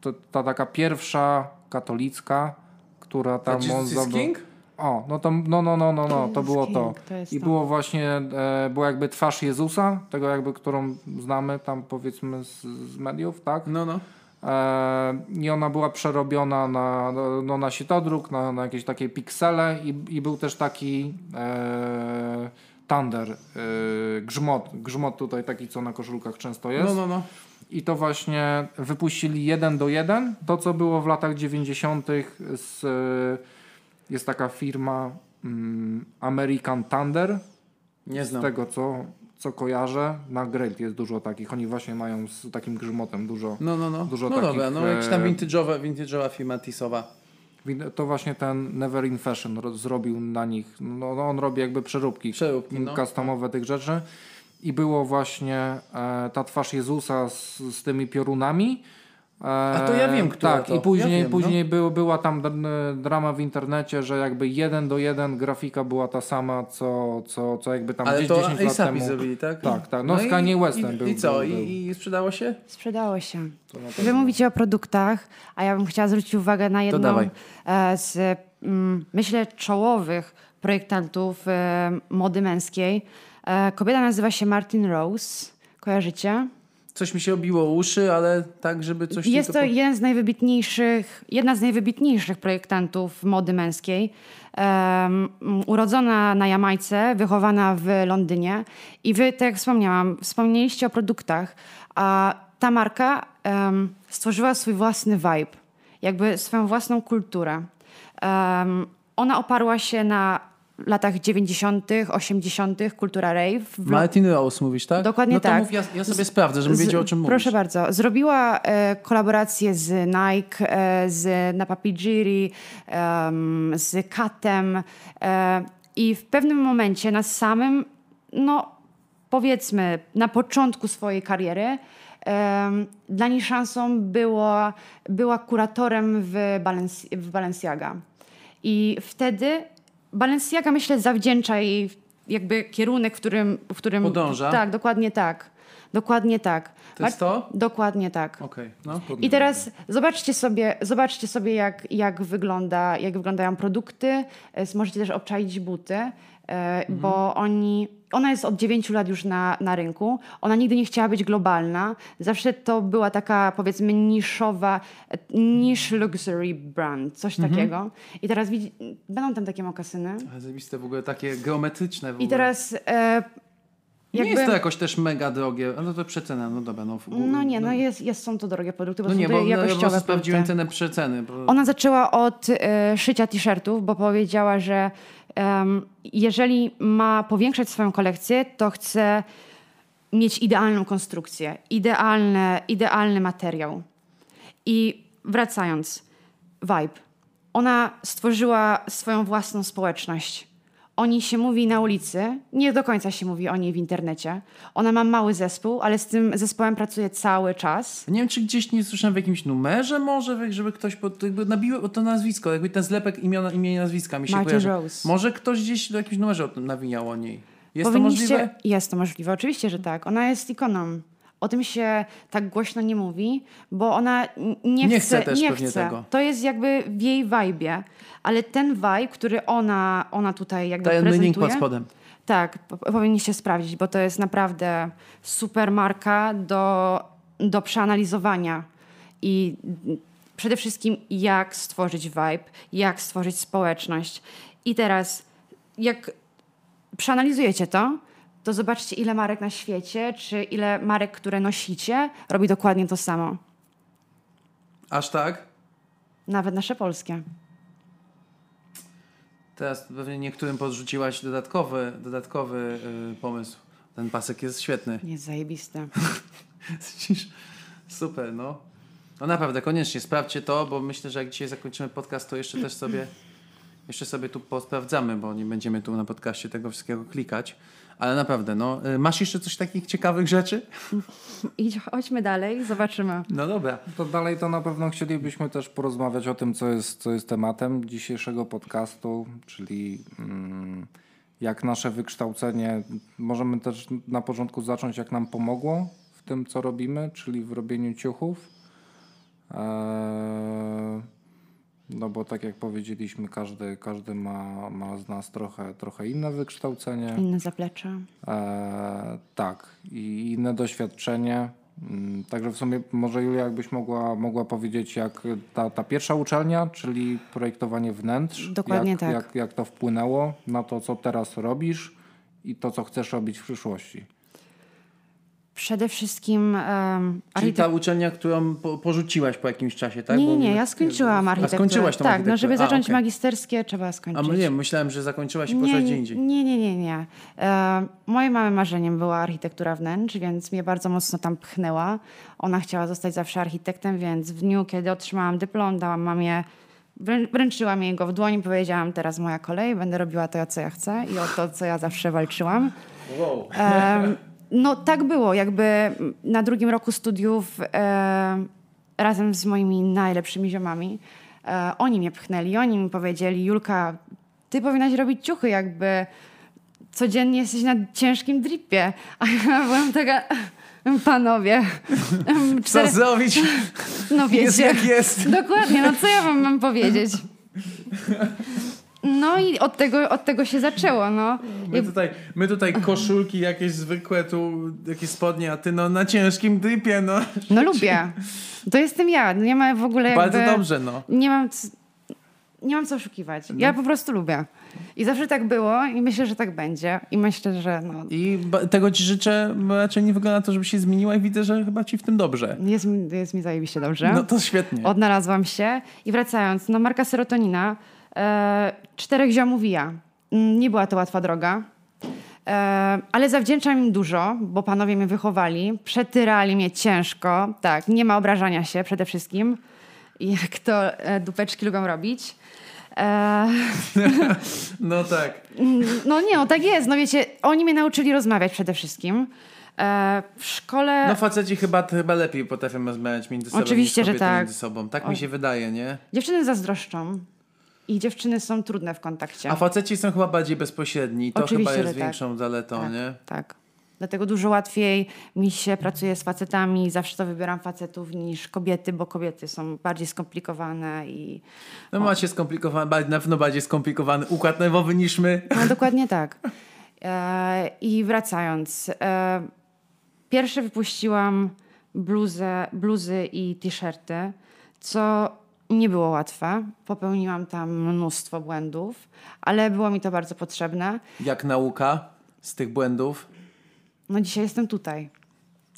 to ta taka pierwsza katolicka, która tam... on zdobył... King? O, no to, no, no, no, no, no to było to. I to. było właśnie, e, była jakby twarz Jezusa, tego jakby, którą znamy tam powiedzmy z, z mediów, tak? No, no. E, I ona była przerobiona na, no, no na sitodruk, na, na jakieś takie piksele i, i był też taki e, thunder, e, grzmot, grzmot tutaj taki, co na koszulkach często jest. No, no, no. I to właśnie wypuścili jeden do jeden. To, co było w latach 90. z, jest taka firma um, American Thunder. Nie znam. Z tego, co co kojarzę, na Great jest dużo takich. Oni właśnie mają z takim grzmotem dużo No, no, no. Dużo no takich, dobra, no jakaś tam vintage'owa, vintage'owa firma Tisowa. To właśnie ten Never in Fashion zrobił na nich. No, no on robi jakby przeróbki, przeróbki no. customowe tych rzeczy. I było właśnie e, ta twarz Jezusa z, z tymi piorunami a to ja wiem, kto Tak, to. i później, ja wiem, później no. był, była tam drama w internecie, że jakby jeden do jeden grafika była ta sama, co, co, co jakby tam Ale gdzieś to 10 lat temu. zrobili, tak? Tak, tak. No, no z Kanye Westem i, był. I co? Był, I, I, sprzedało się? Sprzedało się. Wy mówicie o produktach, a ja bym chciała zwrócić uwagę na jedną e, z, mm, myślę, czołowych projektantów e, mody męskiej. E, kobieta nazywa się Martin Rose. Kojarzycie? Coś mi się obiło uszy, ale tak, żeby coś... Jest to po... jeden z najwybitniejszych, jedna z najwybitniejszych projektantów mody męskiej. Um, urodzona na Jamajce, wychowana w Londynie i wy, tak jak wspomniałam, wspomnieliście o produktach, a ta marka um, stworzyła swój własny vibe, jakby swoją własną kulturę. Um, ona oparła się na latach 90., 80., kultura rave. Martin Rose mówisz, tak? Dokładnie no to tak. Mów, ja, ja, sobie sprawdzę, żebym wiedział o czym mówisz. Proszę bardzo. Zrobiła e, kolaborację z Nike, e, z Napapijiri, e, z Katem e, i w pewnym momencie na samym, no powiedzmy, na początku swojej kariery dla niej szansą było, była kuratorem w, Balenci w Balenciaga. I wtedy Balenciaga myślę zawdzięcza jej jakby kierunek, w którym... W którym Podąża? Tak, dokładnie tak. Dokładnie tak. To jest to? Dokładnie tak. Okay. No, I teraz zobaczcie sobie, zobaczcie sobie jak, jak, wygląda, jak wyglądają produkty. E, możecie też obczaić buty, e, mhm. bo oni ona jest od 9 lat już na, na rynku. Ona nigdy nie chciała być globalna. Zawsze to była taka, powiedzmy, niszowa, niche luxury brand, coś mhm. takiego. I teraz widzi, będą tam takie mokasyny. Zajebiste w ogóle, takie geometryczne. I teraz... E, jakby... Nie jest to jakoś też mega drogie, no to przecena, no dobra. No, no nie, no jest, jest, są to drogie produkty, bo no są nie, to bo jakościowe ja sprawdziłem cenę przeceny. Bo... Ona zaczęła od e, szycia t-shirtów, bo powiedziała, że jeżeli ma powiększać swoją kolekcję, to chce mieć idealną konstrukcję, idealne, idealny materiał. I wracając, Vibe. Ona stworzyła swoją własną społeczność o niej się mówi na ulicy, nie do końca się mówi o niej w internecie. Ona ma mały zespół, ale z tym zespołem pracuje cały czas. Nie wiem, czy gdzieś nie słyszałem w jakimś numerze może, żeby ktoś pod, jakby nabił to nazwisko, jakby ten zlepek imiona, imię i nazwiska mi się Martin kojarzy. Rose. Może ktoś gdzieś do jakimś numerze nawijał o niej. Jest to możliwe? Jest to możliwe, oczywiście, że tak. Ona jest ikoną. O tym się tak głośno nie mówi, bo ona nie, nie chce, chce też nie pewnie chce. tego. To jest jakby w jej vibe, ale ten vibe, który ona, ona tutaj jakby Ten prezentuje... link pod spodem. Tak, powinniście sprawdzić, bo to jest naprawdę super marka do, do przeanalizowania i przede wszystkim jak stworzyć vibe, jak stworzyć społeczność. I teraz, jak przeanalizujecie to, to zobaczcie, ile marek na świecie, czy ile marek, które nosicie, robi dokładnie to samo. Aż tak? Nawet nasze polskie. Teraz pewnie niektórym podrzuciłaś dodatkowy, dodatkowy yy, pomysł. Ten pasek jest świetny. Jest zajebisty. Super, no. No naprawdę, koniecznie sprawdźcie to, bo myślę, że jak dzisiaj zakończymy podcast, to jeszcze też sobie jeszcze sobie tu posprawdzamy, bo nie będziemy tu na podcaście tego wszystkiego klikać. Ale naprawdę, no. Y, masz jeszcze coś takich ciekawych rzeczy? Idź, chodźmy dalej, zobaczymy. No dobra. To dalej to na pewno chcielibyśmy też porozmawiać o tym, co jest, co jest tematem dzisiejszego podcastu, czyli mm, jak nasze wykształcenie, możemy też na początku zacząć, jak nam pomogło w tym, co robimy, czyli w robieniu ciuchów. Eee, no bo tak jak powiedzieliśmy, każdy, każdy ma, ma z nas trochę, trochę inne wykształcenie. Inne zaplecze. Eee, tak, i inne doświadczenie. Mm, także w sumie może Julia jakbyś mogła, mogła powiedzieć, jak ta, ta pierwsza uczelnia, czyli projektowanie wnętrz, Dokładnie jak, tak. jak, jak to wpłynęło na to, co teraz robisz i to, co chcesz robić w przyszłości. Przede wszystkim. Um, Czyli ta uczelnia, którą po, porzuciłaś po jakimś czasie, tak? Nie, nie, nie, ja skończyłam architekturę. A skończyłaś tą Tak, no żeby zacząć A, okay. magisterskie trzeba skończyć. A nie, myślałem, że zakończyłaś i poszłaś gdzie indziej. Nie, nie, nie, nie. E, moim małym marzeniem była architektura wnętrz, więc mnie bardzo mocno tam pchnęła. Ona chciała zostać zawsze architektem, więc w dniu, kiedy otrzymałam dyplom, dałam mamie wręczyłam jej go w dłoni, powiedziałam, teraz moja kolej, będę robiła to, co ja chcę i o to, co ja zawsze walczyłam. Wow. No tak było, jakby na drugim roku studiów e, razem z moimi najlepszymi ziomami e, oni mnie pchnęli, oni mi powiedzieli, Julka, ty powinnaś robić ciuchy, jakby codziennie jesteś na ciężkim dripie. A ja byłam taka, panowie. Cztery... Co zrobić? No wiecie. Jest jak jest. Dokładnie, no co ja wam mam powiedzieć? No i od tego, od tego się zaczęło, no. My tutaj, my tutaj koszulki jakieś zwykłe, tu jakieś spodnie, a ty no na ciężkim drypie, no. No lubię. To jestem ja. Nie ma w ogóle jakby... Bardzo dobrze, no. Nie mam, nie mam co oszukiwać. No. Ja po prostu lubię. I zawsze tak było i myślę, że tak będzie. I myślę, że no... I tego ci życzę, bo raczej nie wygląda to, żeby się zmieniła i widzę, że chyba ci w tym dobrze. Jest, jest mi zajebiście dobrze. No to świetnie. Odnalazłam się. I wracając, no marka serotonina czterech ziomów i ja. Mm, nie była to łatwa droga. E, ale zawdzięczam im dużo, bo panowie mnie wychowali, przetyrali mnie ciężko. Tak, nie ma obrażania się przede wszystkim. Jak to e, dupeczki lubią robić. no tak. No nie, no tak jest. No wiecie, oni mnie nauczyli rozmawiać przede wszystkim. w szkole. No faceci chyba, chyba lepiej potrafią rozmawiać między sobą. Oczywiście, że tak. Między sobą. Tak o... mi się wydaje, nie? Dziewczyny zazdroszczą. I dziewczyny są trudne w kontakcie. A faceci są chyba bardziej bezpośredni. To Oczywiście, chyba jest tak. większą zaletą, tak, nie? Tak. Dlatego dużo łatwiej mi się pracuje z facetami. Zawsze to wybieram facetów niż kobiety, bo kobiety są bardziej skomplikowane i. No o. macie skomplikowany, na pewno bardziej skomplikowany układ nerwowy niż my. No dokładnie tak. E, I wracając. E, pierwsze wypuściłam bluzę, bluzy i t-shirty, co nie było łatwe. Popełniłam tam mnóstwo błędów, ale było mi to bardzo potrzebne. Jak nauka z tych błędów? No dzisiaj jestem tutaj.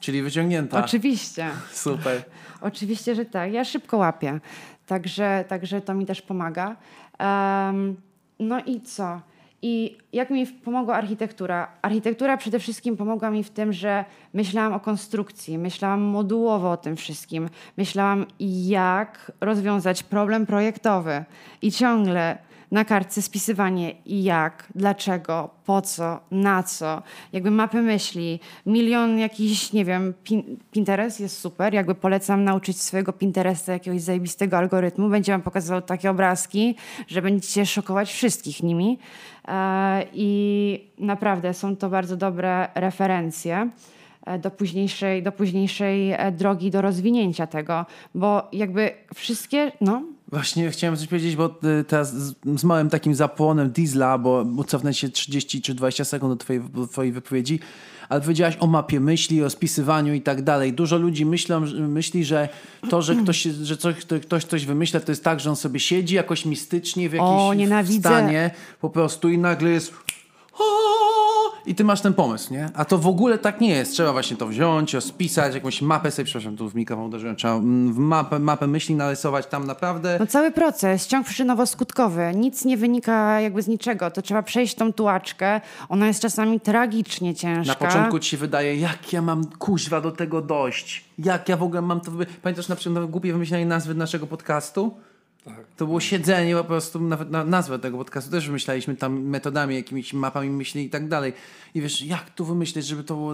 Czyli wyciągnięta. Oczywiście. Super. Oczywiście, że tak. Ja szybko łapię. Także, także to mi też pomaga. Um, no i co? I jak mi pomogła architektura? Architektura przede wszystkim pomogła mi w tym, że myślałam o konstrukcji, myślałam modułowo o tym wszystkim, myślałam jak rozwiązać problem projektowy. I ciągle na kartce spisywanie jak, dlaczego, po co, na co, jakby mapy myśli, milion jakiś, nie wiem, pin Pinterest jest super, jakby polecam nauczyć swojego Pinteresta jakiegoś zajebistego algorytmu, będzie wam pokazywał takie obrazki, że będziecie szokować wszystkich nimi i naprawdę są to bardzo dobre referencje e, do późniejszej, do późniejszej e, drogi do rozwinięcia tego, bo jakby wszystkie, no Właśnie chciałem coś powiedzieć, bo y, teraz z, małym takim zapłonem diesla, bo cofnę się 30 czy 20 sekund do twojej, do twojej wypowiedzi, ale powiedziałaś o mapie myśli, o spisywaniu i tak dalej. Dużo ludzi myślą, myśli, że to, że ktoś, że coś, ktoś coś wymyśla, to jest tak, że on sobie siedzi jakoś mistycznie w jakimś o, stanie po prostu i nagle jest i ty masz ten pomysł, nie? A to w ogóle tak nie jest. Trzeba właśnie to wziąć, spisać, jakąś mapę sobie, przepraszam, tu w mikrofon uderzyłem, trzeba w mapę, mapę myśli narysować tam naprawdę. No cały proces, ciąg przyczynowo-skutkowy, nic nie wynika jakby z niczego, to trzeba przejść tą tułaczkę, ona jest czasami tragicznie ciężka. Na początku ci się wydaje, jak ja mam kuźwa do tego dojść, jak ja w ogóle mam to... Pamiętasz na przykład głupie wymyślenie nazwy naszego podcastu? Tak. To było siedzenie po prostu, nawet na nazwę tego podcastu też wymyślaliśmy tam metodami, jakimiś mapami myśli i tak dalej. I wiesz, jak tu wymyśleć, żeby to było...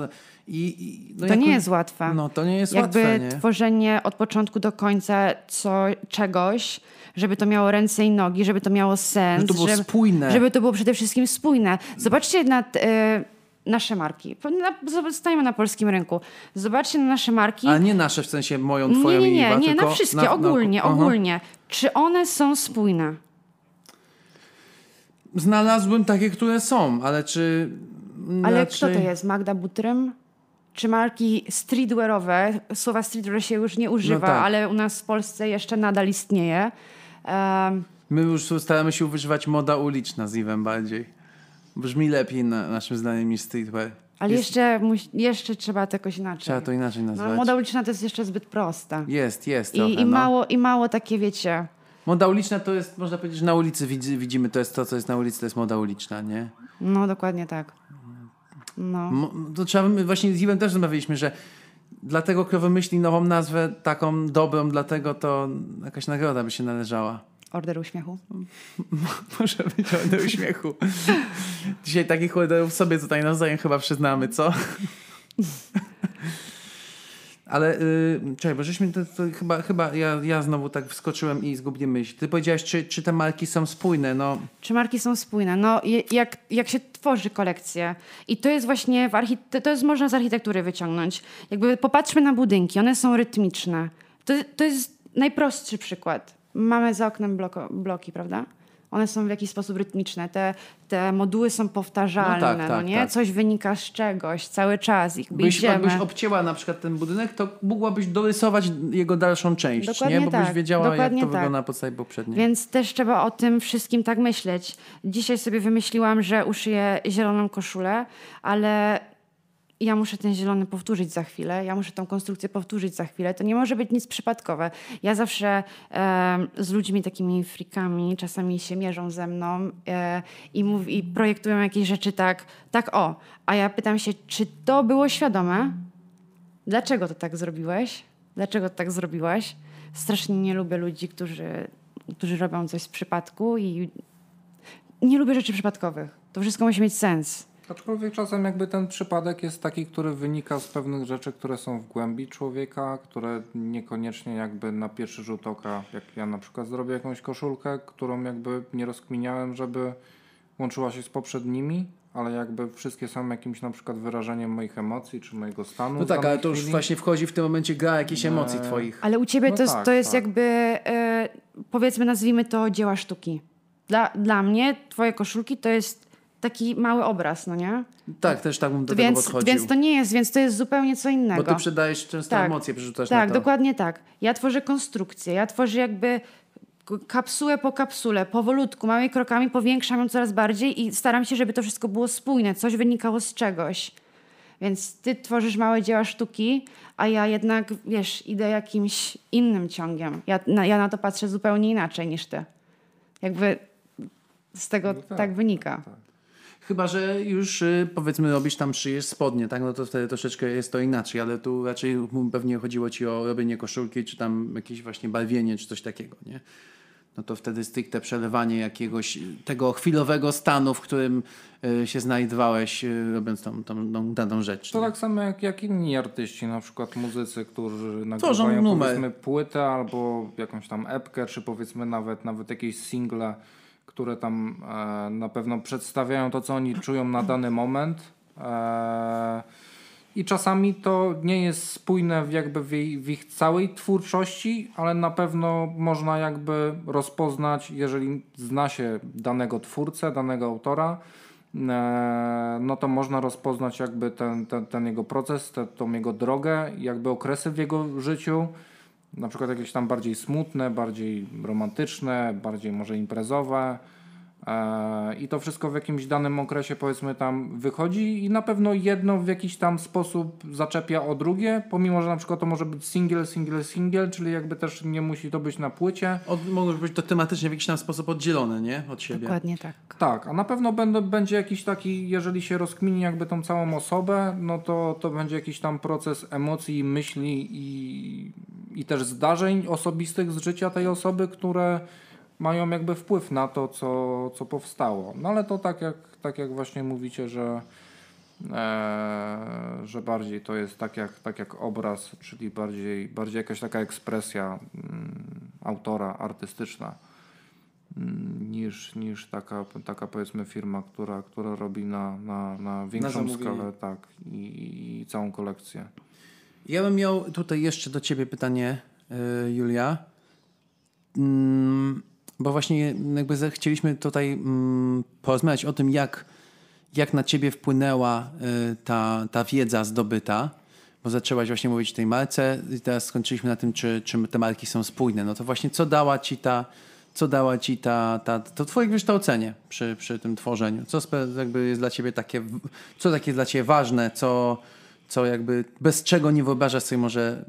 I, i no to nie jest łatwe. No, to nie jest Jakby łatwe, nie? tworzenie od początku do końca co, czegoś, żeby to miało ręce i nogi, żeby to miało sens. Żeby to było żeby, spójne. Żeby to było przede wszystkim spójne. Zobaczcie nad... Y nasze marki. Zostajemy na polskim rynku. Zobaczcie na nasze marki. A nie nasze w sensie moją, twoją nie, nie, nie, nie, nie, na wszystkie, na, ogólnie, na... ogólnie. Czy one są spójne? Znalazłbym takie, które są, ale czy... Ale kto to jest? Magda Butrym? Czy marki streetwearowe, słowa streetwear się już nie używa, no tak. ale u nas w Polsce jeszcze nadal istnieje. Um, My już staramy się używać moda uliczna z Iwem bardziej. Brzmi lepiej na naszym zdaniem niż streetwear. Ale jest... jeszcze, jeszcze trzeba to jakoś inaczej. Trzeba to inaczej nazwać. No, moda uliczna to jest jeszcze zbyt prosta. Jest, jest I, trochę, i, no. mało, I mało takie, wiecie... Moda uliczna to jest, można powiedzieć, że na ulicy widzimy, to jest to, co jest na ulicy, to jest moda uliczna, nie? No, dokładnie tak. No. To trzeba, my właśnie z Iwem też rozmawialiśmy, że dlatego, kto wymyśli nową nazwę, taką dobrą, dlatego to jakaś nagroda by się należała. Order uśmiechu? Może być order uśmiechu. Dzisiaj takich orderów sobie tutaj nawzajem chyba przyznamy, co? Ale yy, czekaj, bo żeśmy to, to chyba, chyba ja, ja znowu tak wskoczyłem i zgubiłem myśl. Ty powiedziałaś, czy, czy te marki są spójne? No. Czy marki są spójne? No, jak, jak się tworzy kolekcję i to jest właśnie w archite- to jest można z architektury wyciągnąć. Jakby popatrzmy na budynki, one są rytmiczne. To, to jest najprostszy przykład mamy za oknem bloko, bloki, prawda? One są w jakiś sposób rytmiczne. Te, te moduły są powtarzalne, no, tak, no tak, nie? Tak. Coś wynika z czegoś, cały czas ich byś, Jakbyś obcięła na przykład ten budynek, to mogłabyś dorysować jego dalszą część, Dokładnie nie? Bo tak. byś wiedziała, Dokładnie jak to tak. wygląda na podstawie poprzedniej. Więc też trzeba o tym wszystkim tak myśleć. Dzisiaj sobie wymyśliłam, że uszyję zieloną koszulę, ale ja muszę ten zielony powtórzyć za chwilę, ja muszę tą konstrukcję powtórzyć za chwilę. To nie może być nic przypadkowe. Ja zawsze e, z ludźmi takimi frikami czasami się mierzą ze mną e, i, mów, i projektują jakieś rzeczy tak, tak o. A ja pytam się, czy to było świadome? Dlaczego to tak zrobiłeś? Dlaczego to tak zrobiłaś? Strasznie nie lubię ludzi, którzy, którzy robią coś z przypadku i nie lubię rzeczy przypadkowych. To wszystko musi mieć sens. Aczkolwiek czasem jakby ten przypadek jest taki, który wynika z pewnych rzeczy, które są w głębi człowieka, które niekoniecznie jakby na pierwszy rzut oka, jak ja na przykład zrobię jakąś koszulkę, którą jakby nie rozkminiałem, żeby łączyła się z poprzednimi, ale jakby wszystkie są jakimś na przykład wyrażeniem moich emocji czy mojego stanu. No tak, ale to już właśnie wchodzi w tym momencie gra jakichś emocji eee, twoich. Ale u ciebie no to, jest, tak, to jest tak. jakby, e, powiedzmy, nazwijmy to dzieła sztuki. Dla, dla mnie twoje koszulki to jest taki mały obraz, no nie? Tak, też tak bym do więc, tego podchodził. Więc to nie jest, więc to jest zupełnie co innego. Bo ty przydajesz często tak, emocje, przerzucasz tak, na to. Tak, dokładnie tak. Ja tworzę konstrukcję, ja tworzę jakby kapsułę po kapsule, powolutku, małymi krokami powiększam ją coraz bardziej i staram się, żeby to wszystko było spójne, coś wynikało z czegoś. Więc ty tworzysz małe dzieła sztuki, a ja jednak, wiesz, idę jakimś innym ciągiem. Ja na, ja na to patrzę zupełnie inaczej niż ty. Jakby z tego no tak, tak, wynika. Tak. Chyba, że już y, powiedzmy robisz tam szyjesz spodnie, tak? No to wtedy troszeczkę jest to inaczej, ale tu raczej pewnie chodziło ci o robienie koszulki, czy tam jakieś właśnie barwienie, czy coś takiego, nie? No to wtedy stricte przelewanie jakiegoś tego chwilowego stanu, w którym y, się znajdowałeś, y, robiąc tą, tą, tą daną rzecz. To nie? tak samo jak, jak inni artyści, na przykład muzycy, którzy nagrywają powiedzmy płytę albo jakąś tam epkę, czy powiedzmy nawet, nawet jakieś single które tam e, na pewno przedstawiają to, co oni czują na dany moment. E, I czasami to nie jest spójne w jakby w, w ich całej twórczości, ale na pewno można jakby rozpoznać, jeżeli zna się danego twórcę, danego autora, e, no to można rozpoznać jakby ten, ten, ten jego proces, tą jego drogę, jakby okresy w jego życiu na przykład jakieś tam bardziej smutne, bardziej romantyczne, bardziej może imprezowe. E, I to wszystko w jakimś danym okresie powiedzmy tam wychodzi i na pewno jedno w jakiś tam sposób zaczepia o drugie, pomimo że na przykład to może być single, single, single, czyli jakby też nie musi to być na płycie. Od, może być to tematycznie w jakiś tam sposób oddzielone, nie? Od siebie. Dokładnie tak. Tak, a na pewno będą, będzie jakiś taki, jeżeli się rozkmini jakby tą całą osobę, no to, to będzie jakiś tam proces emocji, myśli i i też zdarzeń osobistych z życia tej osoby, które mają jakby wpływ na to, co, co powstało. No ale to tak jak, tak jak właśnie mówicie, że, e, że bardziej to jest tak jak, tak jak obraz, czyli bardziej, bardziej jakaś taka ekspresja mm, autora artystyczna mm, niż, niż taka, taka powiedzmy firma, która, która robi na, na, na większą na skalę tak, i, i całą kolekcję. Ja bym miał tutaj jeszcze do ciebie pytanie, yy, Julia. Mm, bo właśnie jakby chcieliśmy tutaj mm, porozmawiać o tym, jak, jak na ciebie wpłynęła y, ta, ta wiedza zdobyta, bo zaczęłaś właśnie mówić o tej marce i teraz skończyliśmy na tym, czy, czy te marki są spójne. No to właśnie co dała ci ta, co dała ci ta, ta, to twoje wykształcenie przy, przy tym tworzeniu? Co jakby jest dla ciebie takie, co takie dla ciebie ważne, co, co jakby, bez czego nie wyobrażasz sobie może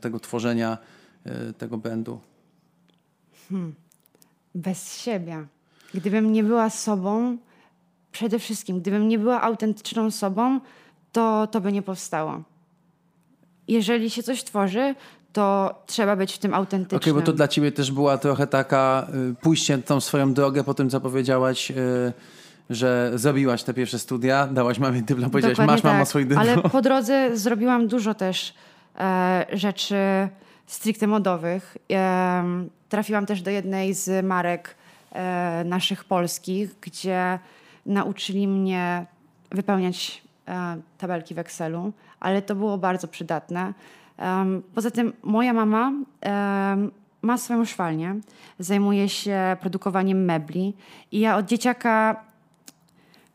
tego tworzenia, y, tego brandu? Hmm bez siebie. Gdybym nie była sobą, przede wszystkim, gdybym nie była autentyczną sobą, to to by nie powstało. Jeżeli się coś tworzy, to trzeba być w tym autentycznym. Okej, okay, bo to dla ciebie też była trochę taka y, pójście tą swoją drogę po tym, co powiedziałaś, y, że zrobiłaś te pierwsze studia, dałaś mamie dyplom, powiedziałaś, masz tak, mama swój dyplom. Ale po drodze zrobiłam dużo też e, rzeczy stricte modowych. Trafiłam też do jednej z marek e, naszych polskich, gdzie nauczyli mnie wypełniać e, tabelki w Excelu, ale to było bardzo przydatne. Poza tym moja mama ma swoją szwalnię, zajmuje się produkowaniem mebli i ja od dzieciaka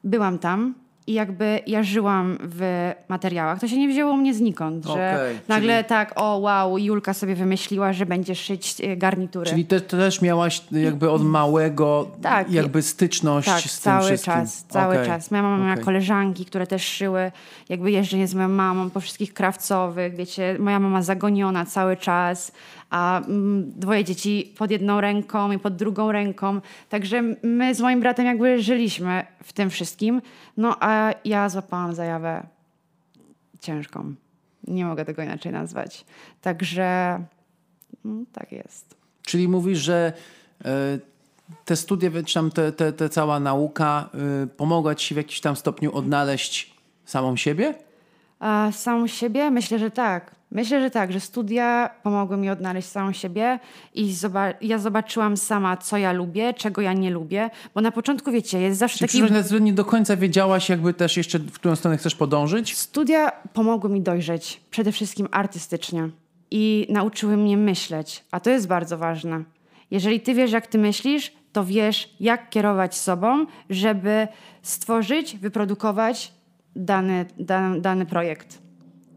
byłam tam i jakby ja żyłam w materiałach. To się nie wzięło mnie znikąd, że okay, nagle czyli... tak, o wow, Julka sobie wymyśliła, że będzie szyć e, garnitury. Czyli te, też miałaś jakby od małego tak, jakby styczność tak, z tym cały wszystkim. czas, cały okay. czas. Moja mama okay. miała koleżanki, które też szyły, jakby jeżdżenie z moją mamą po wszystkich krawcowych, wiecie, moja mama zagoniona cały czas, a mm, dwoje dzieci pod jedną ręką i pod drugą ręką. Także my z moim bratem jakby żyliśmy w tym wszystkim. No a ja złapałam zajawę ciężką. Nie mogę tego inaczej nazwać. Także no, tak jest. Czyli mówisz, że y, te studia, czy tam te, te, te cała nauka y, pomogła ci w jakimś tam stopniu odnaleźć samą siebie? A samą siebie? Myślę, że tak. Myślę, że tak, że studia pomogły mi odnaleźć samą siebie i zoba ja zobaczyłam sama, co ja lubię, czego ja nie lubię, bo na początku, wiecie, jest zawsze Czyli taki... nie do końca wiedziałaś jakby też jeszcze, w którą stronę chcesz podążyć? Studia pomogły mi dojrzeć, przede wszystkim artystycznie i nauczyły mnie myśleć, a to jest bardzo ważne. Jeżeli ty wiesz, jak ty myślisz, to wiesz, jak kierować sobą, żeby stworzyć, wyprodukować dany, dany, dany projekt.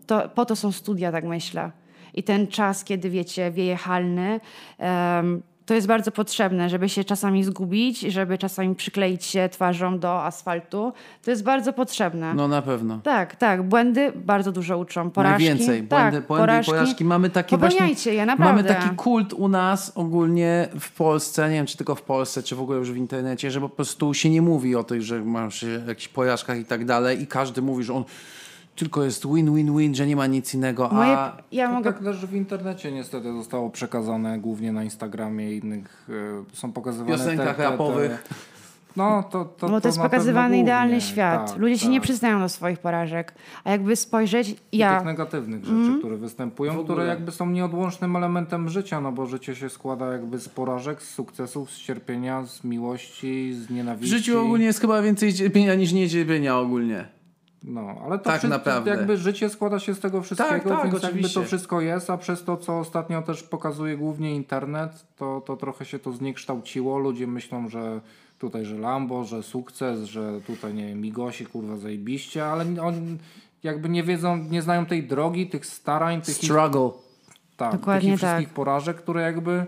To, po to są studia, tak myślę. I ten czas, kiedy wiecie, wieje halny, um, to jest bardzo potrzebne, żeby się czasami zgubić, żeby czasami przykleić się twarzą do asfaltu. To jest bardzo potrzebne. No na pewno. Tak, tak. Błędy bardzo dużo uczą. Porażki. Najwięcej. Błędy, tak, błędy porażki. i porażki. Mamy takie właśnie, je, naprawdę. Mamy taki kult u nas ogólnie w Polsce, nie wiem czy tylko w Polsce, czy w ogóle już w internecie, że po prostu się nie mówi o tych, że masz jakichś porażkach i tak dalej i każdy mówi, że on tylko jest win-win-win, że nie ma nic innego. A... Moje, ja mogę... Tak też w internecie niestety zostało przekazane, głównie na Instagramie i innych, y, są pokazywane piosenkach te, rapowych. Te... No, to, to, Bo to, to jest pokazywany idealny świat. Tak, Ludzie tak. się nie tak. przyznają do swoich porażek. A jakby spojrzeć, ja... I tych negatywnych rzeczy, mm. które występują, które jakby są nieodłącznym elementem życia, no bo życie się składa jakby z porażek, z sukcesów, z cierpienia, z miłości, z nienawiści. W życiu ogólnie jest chyba więcej cierpienia niż niecierpienia ogólnie. No, ale to tak wszystko, naprawdę. jakby życie składa się z tego wszystkiego, tak, tak, więc oczywiście. jakby to wszystko jest, a przez to, co ostatnio też pokazuje głównie internet, to, to trochę się to zniekształciło. Ludzie myślą, że tutaj, że Lambo, że sukces, że tutaj, nie wiem, migosi, kurwa, zajebiście, ale oni jakby nie wiedzą, nie znają tej drogi, tych starań, tych... Struggle. Ich, tak, Dokładnie tych wszystkich tak. porażek, które jakby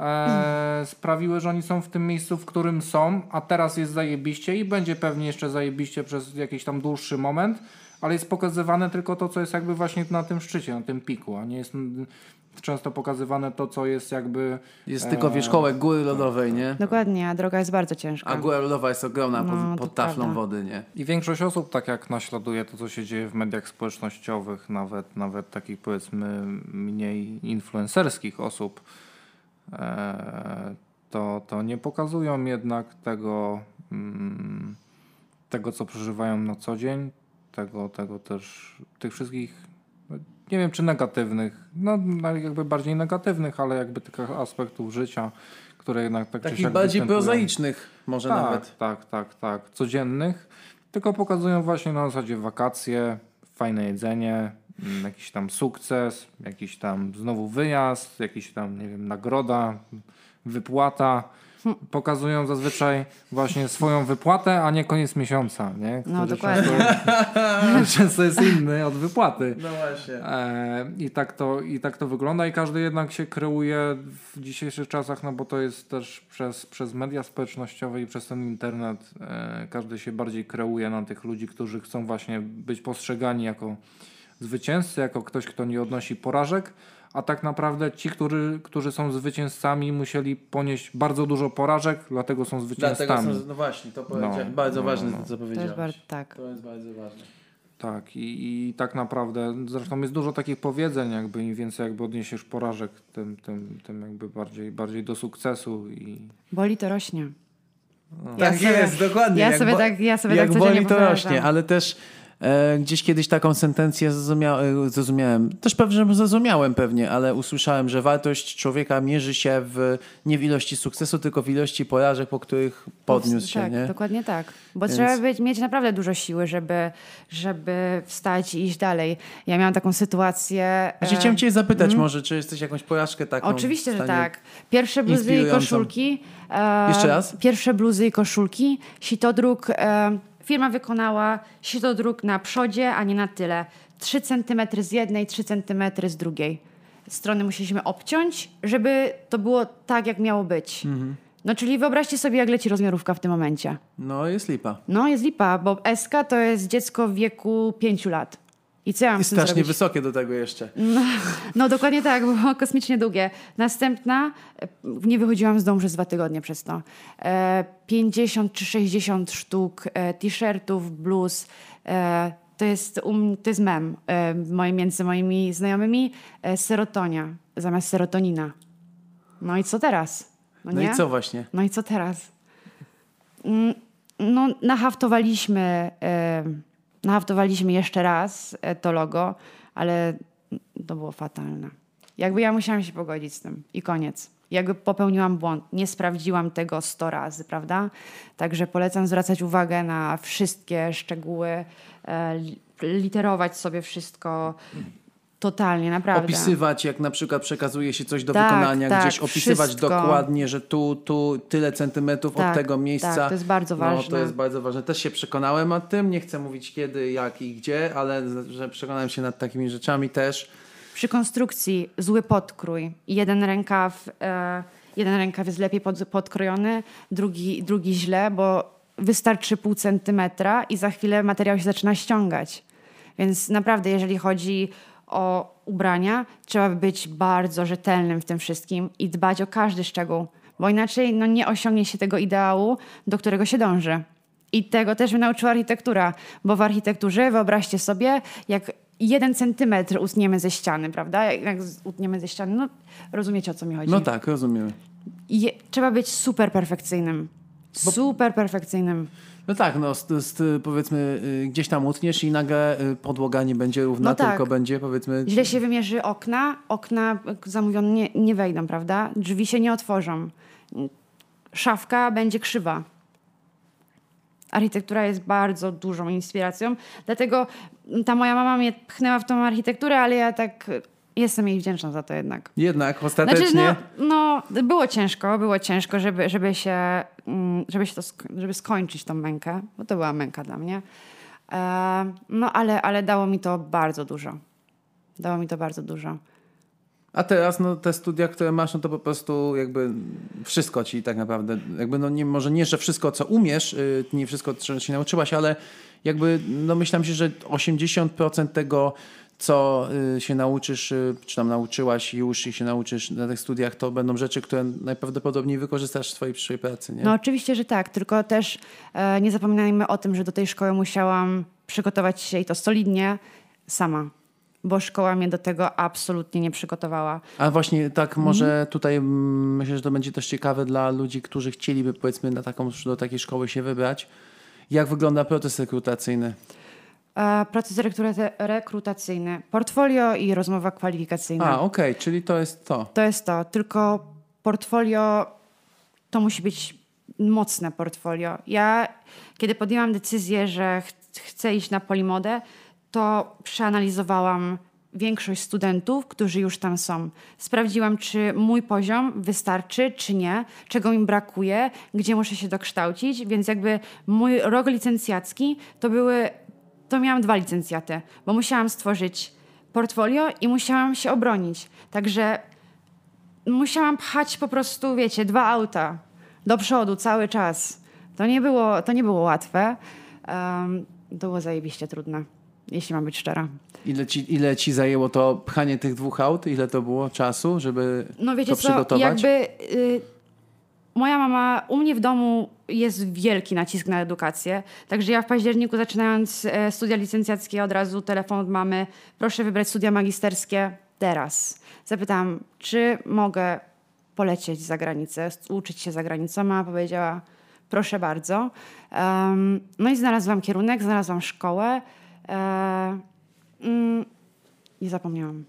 e, sprawiły, że oni są w tym miejscu, w którym są, a teraz jest zajebiście i będzie pewnie jeszcze zajebiście przez jakiś tam dłuższy moment, ale jest pokazywane tylko to, co jest jakby właśnie na tym szczycie, na tym piku, a nie jest często pokazywane to, co jest jakby... Jest e... tylko wierzchołek góry lodowej, nie? Dokładnie, a droga jest bardzo ciężka. A góra lodowa jest ogromna no, pod, pod taflą prawda. wody, nie? I większość osób tak jak naśladuje to, co się dzieje w mediach społecznościowych, nawet, nawet takich powiedzmy mniej influencerskich osób, to, to nie pokazują jednak tego, mm, tego, co przeżywają na co dzień, tego, tego też, tych wszystkich nie wiem czy negatywnych, no jakby bardziej negatywnych, ale jakby tych aspektów życia, które jednak tak Takich bardziej prozaicznych może tak, nawet. Tak, tak, tak, codziennych, tylko pokazują właśnie na zasadzie wakacje, fajne jedzenie, jakiś tam sukces, jakiś tam znowu wyjazd, jakiś tam, nie wiem, nagroda, wypłata pokazują zazwyczaj właśnie swoją wypłatę, a nie koniec miesiąca, nie? Który no dokładnie. Często, często jest inny od wypłaty. No właśnie. E, i, tak to, I tak to wygląda i każdy jednak się kreuje w dzisiejszych czasach, no bo to jest też przez, przez media społecznościowe i przez ten internet e, każdy się bardziej kreuje na tych ludzi, którzy chcą właśnie być postrzegani jako zwycięzcy, jako ktoś, kto nie odnosi porażek, a tak naprawdę ci, którzy, którzy są zwycięzcami, musieli ponieść bardzo dużo porażek, dlatego są zwycięzcami. Dlatego są, no właśnie, to no, bardzo no, ważne, no. co powiedziałeś. To jest, tak. to jest bardzo ważne. Tak, i, i tak naprawdę, zresztą jest dużo takich powiedzeń, jakby im więcej jakby odniesiesz porażek, tym, tym, tym jakby bardziej, bardziej do sukcesu. I... Boli to rośnie. No. Ja tak sobie, jest, dokładnie. Ja sobie tak, ja sobie jak tak boli to rośnie, ale też gdzieś kiedyś taką sentencję zrozumia, e, zrozumiałem, też pewnie zrozumiałem pewnie, ale usłyszałem, że wartość człowieka mierzy się w, nie w ilości sukcesu, tylko w ilości porażek, po których podniósł się. Tak, nie? dokładnie tak. Bo Więc... trzeba być, mieć naprawdę dużo siły, żeby, żeby wstać i iść dalej. Ja miałam taką sytuację... Znaczy, chciałem cię zapytać mm? może, czy jesteś jakąś porażkę taką? Oczywiście, że tak. Pierwsze bluzy i koszulki. E, Jeszcze raz? Pierwsze bluzy i koszulki. Sitodruk... E, Firma wykonała sitodruk na przodzie, a nie na tyle. 3 cm z jednej, 3 cm z drugiej. Strony musieliśmy obciąć, żeby to było tak, jak miało być. Mhm. No czyli wyobraźcie sobie, jak leci rozmiarówka w tym momencie. No jest lipa. No jest lipa, bo SK to jest dziecko w wieku 5 lat. I co ja mam I strasznie zrobić? wysokie do tego jeszcze. No, no dokładnie tak, było kosmicznie długie. Następna, nie wychodziłam z domu przez dwa tygodnie przez to. E, 50 czy 60 sztuk e, t-shirtów, bluz. E, to, jest, um, to jest mem e, moi, między moimi znajomymi. E, serotonia zamiast serotonina. No i co teraz? No, no i co właśnie? No i co teraz? Mm, no, nahaftowaliśmy e, Nahaftowaliśmy jeszcze raz e, to logo, ale to było fatalne. Jakby ja musiałam się pogodzić z tym i koniec. Jakby popełniłam błąd, nie sprawdziłam tego 100 razy, prawda? Także polecam zwracać uwagę na wszystkie szczegóły, e, literować sobie wszystko, Totalnie, naprawdę. Opisywać, jak na przykład przekazuje się coś do tak, wykonania, tak, gdzieś opisywać wszystko. dokładnie, że tu, tu tyle centymetrów tak, od tego miejsca. Tak, to jest bardzo ważne. No, to jest bardzo ważne. Też się przekonałem o tym, nie chcę mówić kiedy, jak i gdzie, ale że przekonałem się nad takimi rzeczami też. Przy konstrukcji zły podkrój. Jeden rękaw, e, jeden rękaw jest lepiej pod, podkrojony, drugi, drugi źle, bo wystarczy pół centymetra i za chwilę materiał się zaczyna ściągać. Więc naprawdę, jeżeli chodzi o ubrania, trzeba być bardzo rzetelnym w tym wszystkim i dbać o każdy szczegół, bo inaczej no, nie osiągnie się tego ideału, do którego się dąży. I tego też mnie nauczyła architektura, bo w architekturze wyobraźcie sobie, jak jeden centymetr utniemy ze ściany, prawda? Jak utniemy ze ściany, no rozumiecie o co mi chodzi. No tak, rozumiemy. I trzeba być super perfekcyjnym. Super perfekcyjnym. No tak, no z, z, powiedzmy y, gdzieś tam utniesz i nagle y, podłoga nie będzie równa, no tak. tylko będzie powiedzmy... Źle się wymierzy okna, okna zamówione nie, nie wejdą, prawda? Drzwi się nie otworzą. Szafka będzie krzywa. Architektura jest bardzo dużą inspiracją, dlatego ta moja mama mnie pchnęła w tą architekturę, ale ja tak Jestem jej wdzięczna za to jednak. Jednak, ostatecznie? Znaczy, no, no, było ciężko, było ciężko, żeby, żeby się, mm, żeby się to, żeby skończyć tą mękę, bo to była męka dla mnie. E, no, ale, ale dało mi to bardzo dużo. Dało mi to bardzo dużo. A teraz no, te studia, które masz, no to po prostu jakby wszystko ci tak naprawdę, jakby no nie, może nie, że wszystko co umiesz, yy, nie wszystko czego się nauczyłaś, ale jakby no myślałem się, że 80% tego co y, się nauczysz, y, czy tam nauczyłaś już i się nauczysz na tych studiach, to będą rzeczy, które najprawdopodobniej wykorzystasz w swojej przyszłej pracy, nie? No oczywiście, że tak, tylko też e, nie zapominajmy o tym, że do tej szkoły musiałam przygotować się i to solidnie sama bo szkoła mnie do tego absolutnie nie przygotowała. A właśnie tak może mhm. tutaj mm, myślę, że to będzie też ciekawe dla ludzi, którzy chcieliby powiedzmy na taką, do takiej szkoły się wybrać. Jak wygląda proces rekrutacyjny? Proces rekrutacyjny, portfolio i rozmowa kwalifikacyjna. A, okej, okay, czyli to jest to. To jest to, tylko portfolio to musi być mocne portfolio. Ja, kiedy podjęłam decyzję, że ch chcę iść na polimodę, to przeanalizowałam większość studentów, którzy już tam są. Sprawdziłam, czy mój poziom wystarczy, czy nie, czego mi brakuje, gdzie muszę się dokształcić, więc jakby mój rok licencjacki to były, to miałam dwa licencjaty, bo musiałam stworzyć portfolio i musiałam się obronić. Także musiałam pchać po prostu, wiecie, dwa auta do przodu cały czas. To nie było, to nie było łatwe. Um, to było zajebiście trudne jeśli mam być szczera. Ile ci, ile ci zajęło to pchanie tych dwóch aut? Ile to było czasu, żeby no wiecie to co, przygotować? Jakby, y, moja mama, u mnie w domu jest wielki nacisk na edukację, także ja w październiku zaczynając e, studia licencjackie od razu telefon od mamy, proszę wybrać studia magisterskie teraz. Zapytałam, czy mogę polecieć za granicę, uczyć się za granicą. Mama powiedziała, proszę bardzo. Um, no i znalazłam kierunek, znalazłam szkołę. E, mm, nie zapomniałam.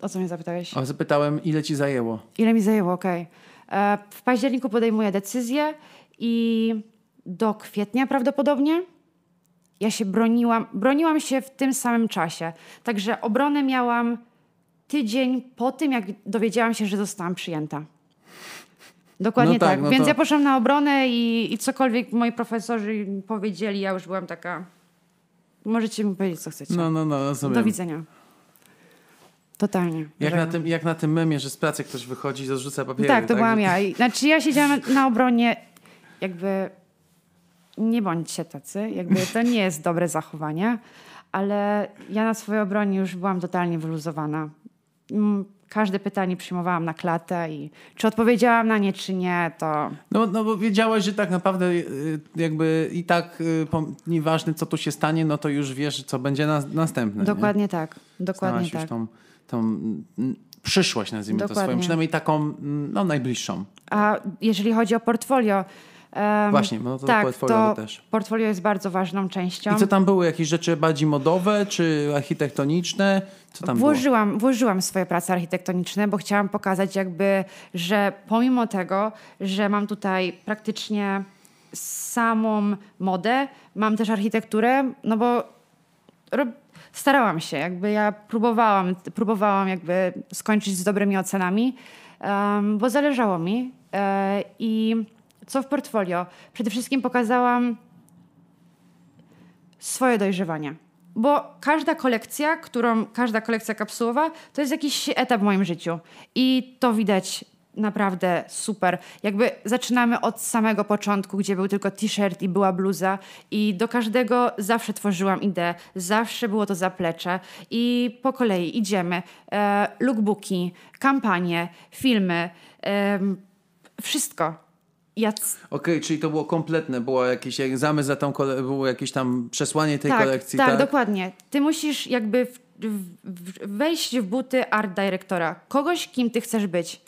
O co mnie zapytałeś? O, zapytałem, ile ci zajęło? Ile mi zajęło, okej. Okay. E, w październiku podejmuję decyzję i do kwietnia prawdopodobnie ja się broniłam. Broniłam się w tym samym czasie. Także obronę miałam tydzień po tym, jak dowiedziałam się, że zostałam przyjęta. Dokładnie no tak. tak. No Więc to... ja poszłam na obronę i, i cokolwiek moi profesorzy powiedzieli, ja już byłam taka Możecie mi powiedzieć, co chcecie. No, no, no, rozumiem. Do widzenia. Totalnie. Jak na, tym, jak na tym memie, że z pracy ktoś wychodzi, zarzuca papiery. Tak, to tak? byłam ja. Znaczy ja siedziałam na obronie, jakby nie bądźcie tacy, jakby to nie jest dobre zachowanie, ale ja na swojej obronie już byłam totalnie wyluzowana. Mm, każde pytanie przyjmowałam na klatę i czy odpowiedziałam na nie, czy nie, to... No, no bo wiedziałaś, że tak naprawdę y, jakby i tak y, nieważne, co tu się stanie, no to już wiesz, co będzie na, następne. Dokładnie nie? tak. Dokładnie Znałaś tak. już tą, tą mm, przyszłość, nazwijmy Dokładnie. to swoją, przynajmniej taką mm, no, najbliższą. A jeżeli chodzi o portfolio, Um, Właśnie, no to tak, portfolio to też. Portfolio jest bardzo ważną częścią. I co tam były? Jakieś rzeczy bardziej modowe czy architektoniczne? Co tam włożyłam, było? włożyłam swoje prace architektoniczne, bo chciałam pokazać jakby, że pomimo tego, że mam tutaj praktycznie samą modę, mam też architekturę, no bo starałam się, jakby ja próbowałam, próbowałam jakby skończyć z dobrymi ocenami, um, bo zależało mi e, i co w portfolio? Przede wszystkim pokazałam swoje dojrzewanie. Bo każda kolekcja, którą, każda kolekcja kapsułowa, to jest jakiś etap w moim życiu. I to widać naprawdę super. Jakby zaczynamy od samego początku, gdzie był tylko t-shirt i była bluza i do każdego zawsze tworzyłam ideę, zawsze było to zaplecze i po kolei idziemy. E, lookbooki, kampanie, filmy, e, wszystko. Ja... Okej, okay, czyli to było kompletne, było jakiś zamysł za tą kole... było jakieś tam przesłanie tej tak, kolekcji. Tak, tak, dokładnie. Ty musisz jakby w, w, wejść w buty art dyrektora, kogoś, kim ty chcesz być.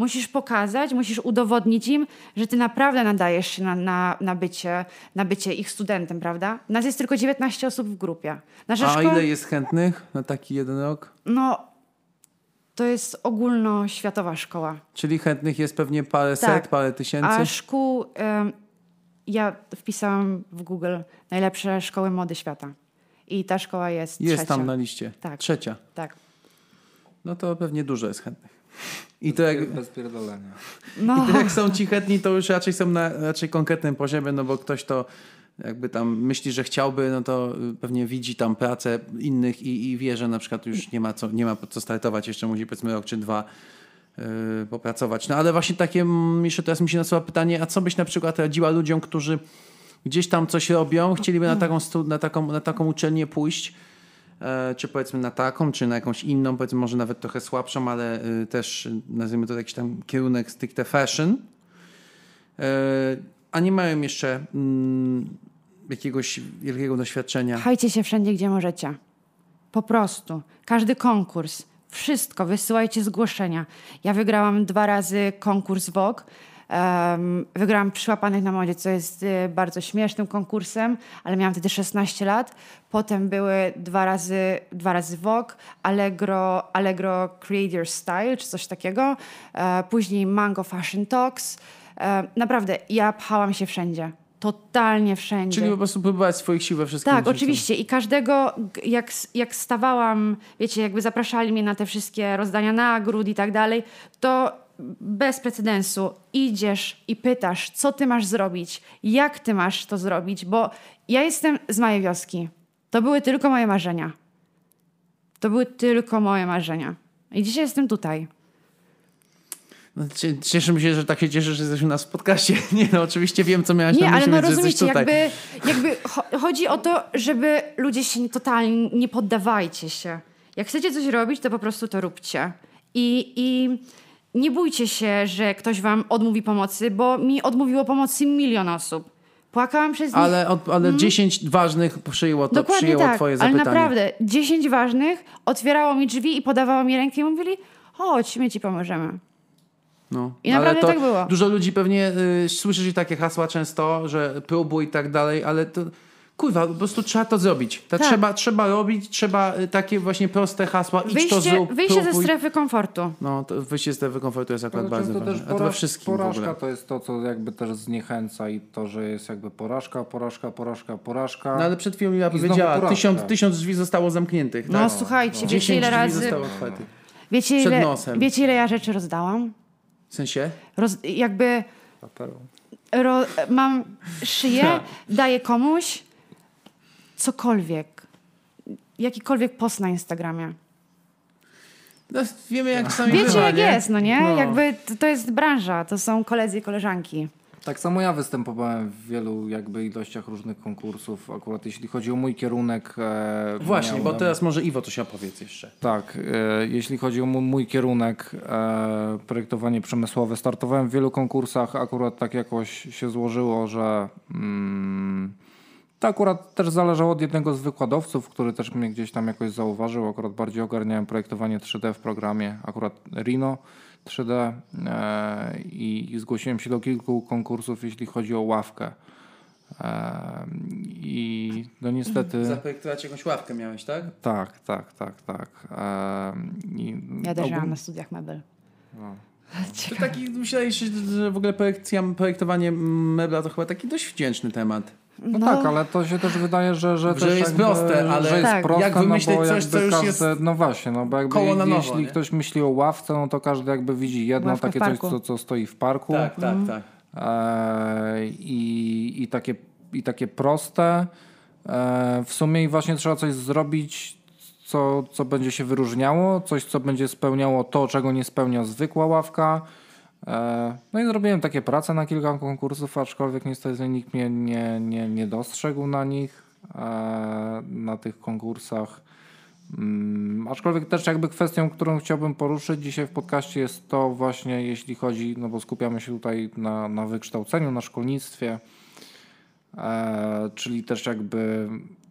Musisz pokazać, musisz udowodnić im, że ty naprawdę nadajesz się na, na, na, bycie, na bycie ich studentem, prawda? Nas jest tylko 19 osób w grupie. Nasza A szkoła... ile jest chętnych na taki jeden rok? No, to jest ogólnoświatowa szkoła. Czyli chętnych jest pewnie parę tak. set, parę tysięcy? A szkół, ja wpisałam w Google najlepsze szkoły mody świata. I ta szkoła jest Jest trzecia. tam na liście. Tak. Trzecia. Tak. No to pewnie dużo jest chętnych. I to jak, bez pierdolenia. No. I to jak są ci chętni, to już raczej są na raczej konkretnym poziomie, no bo ktoś to jakby tam myśli, że chciałby, no to pewnie widzi tam pracę innych i, i wie, że na przykład już nie ma co, nie ma co startować, jeszcze musi powiedzmy rok czy dwa yy, popracować. No ale właśnie takie, jeszcze teraz mi się nasuwa pytanie, a co byś na przykład radziła ludziom, którzy gdzieś tam coś robią, chcieliby na taką, na taką, na taką uczelnię pójść, czy powiedzmy na taką, czy na jakąś inną, powiedzmy może nawet trochę słabszą, ale y, też nazwijmy to jakiś tam kierunek stricte fashion. E, a nie mają jeszcze mm, jakiegoś wielkiego doświadczenia. Chajcie się wszędzie, gdzie możecie. Po prostu. Każdy konkurs. Wszystko. Wysyłajcie zgłoszenia. Ja wygrałam dwa razy konkurs Vogue. Um, wygrałam Przyłapanych na modzie, co jest y, bardzo śmiesznym konkursem, ale miałam wtedy 16 lat. Potem były dwa razy, dwa razy Vogue, Allegro, Allegro Create Your Style, czy coś takiego. E, później Mango Fashion Talks. E, naprawdę, ja pchałam się wszędzie. Totalnie wszędzie. Czyli po prostu próbować swoich sił we wszystkim. Tak, oczywiście. I każdego, jak, jak stawałam, wiecie, jakby zapraszali mnie na te wszystkie rozdania nagród i tak dalej, to bez precedensu idziesz i pytasz, co ty masz zrobić, jak ty masz to zrobić, bo ja jestem z mojej wioski. To były tylko moje marzenia. To były tylko moje marzenia. I dzisiaj jestem tutaj. No, cieszę się, że tak się cieszę, że jesteś u nas w podcaście. Nie, no oczywiście wiem, co miałaś nie, na myśli, ale no rozumiecie, jakby, jakby chodzi o to, żeby ludzie się totalnie nie poddawajcie się. Jak chcecie coś robić, to po prostu to róbcie. I, i nie bójcie się, że ktoś wam odmówi pomocy, bo mi odmówiło pomocy milion osób. Płakałam przez nich. Ale, od, ale mm. 10 ważnych przyjęło, to, Dokładnie przyjęło tak, twoje zapytanie. Ale naprawdę, 10 ważnych otwierało mi drzwi i podawało mi rękę i mówili, chodź, my ci pomożemy. No, I naprawdę tak było. Dużo ludzi pewnie y, słyszy takie hasła często, że próbuj i tak dalej, ale to kurwa, po prostu trzeba to zrobić. To tak. trzeba, trzeba robić, trzeba y, takie właśnie proste hasła, idź wyjście, to zrób, Wyjście próbuj. ze strefy komfortu. No, to wyjście ze strefy komfortu jest akurat bardzo to ważne. Też wszystkim porażka to jest to, co jakby też zniechęca i to, że jest jakby porażka, porażka, porażka, porażka. No ale przed chwilą ja powiedziała, tysiąc, tysiąc drzwi zostało zamkniętych. No, tak? słuchajcie, no. wiecie ile razy... zostało otwartych. Wiecie ile, wiecie ile ja rzeczy rozdałam? W sensie? Roz, jakby ro, mam szyję, daję komuś cokolwiek. Jakikolwiek post na Instagramie. No, wiemy jak czasami Wiecie bywa, jak nie? jest, no nie? No. Jakby to, to jest branża, to są koledzy i koleżanki. Tak samo ja występowałem w wielu jakby ilościach różnych konkursów, akurat jeśli chodzi o mój kierunek. E, Właśnie, miałem... bo teraz może Iwo coś opowiedz jeszcze. Tak, e, jeśli chodzi o mój kierunek, e, projektowanie przemysłowe, startowałem w wielu konkursach, akurat tak jakoś się złożyło, że mm, to akurat też zależało od jednego z wykładowców, który też mnie gdzieś tam jakoś zauważył, akurat bardziej ogarniałem projektowanie 3D w programie, akurat Rhino. 3D e, i, zgłosiłem się do kilku konkursów, jeśli chodzi o ławkę. E, I no niestety. Zaprojektować jakąś ławkę miałeś, tak? Tak, tak, tak, tak. E, I, ja też ogólnie... na studiach mebel. No. To taki, myślałeś, że w ogóle projektowanie mebla to chyba taki dość wdzięczny temat. No, no, tak, ale to się też wydaje, że, że, że jest jakby, proste, ale że jest tak. proste, jak wymyślić no coś, co już każdy, jest No właśnie, no bo jakby koło na nowo, jeśli nie? ktoś myśli o ławce, no to każdy jakby widzi jedno Ławka takie coś, co, co stoi w parku. Tak, tak, mhm. tak. E, i, i, takie, I takie proste. E, w sumie i właśnie trzeba coś zrobić, co, co będzie się wyróżniało, coś, co będzie spełniało to, czego nie spełnia zwykła ławka. E, no i zrobiłem takie prace na kilka konkursów, aczkolwiek niestety nikt mnie nie, nie, nie dostrzegł na nich, e, na tych konkursach. Mm, aczkolwiek też jakby kwestią, którą chciałbym poruszyć dzisiaj w podcaście jest to właśnie, jeśli chodzi, no bo skupiamy się tutaj na, na wykształceniu, na szkolnictwie, e, czyli też jakby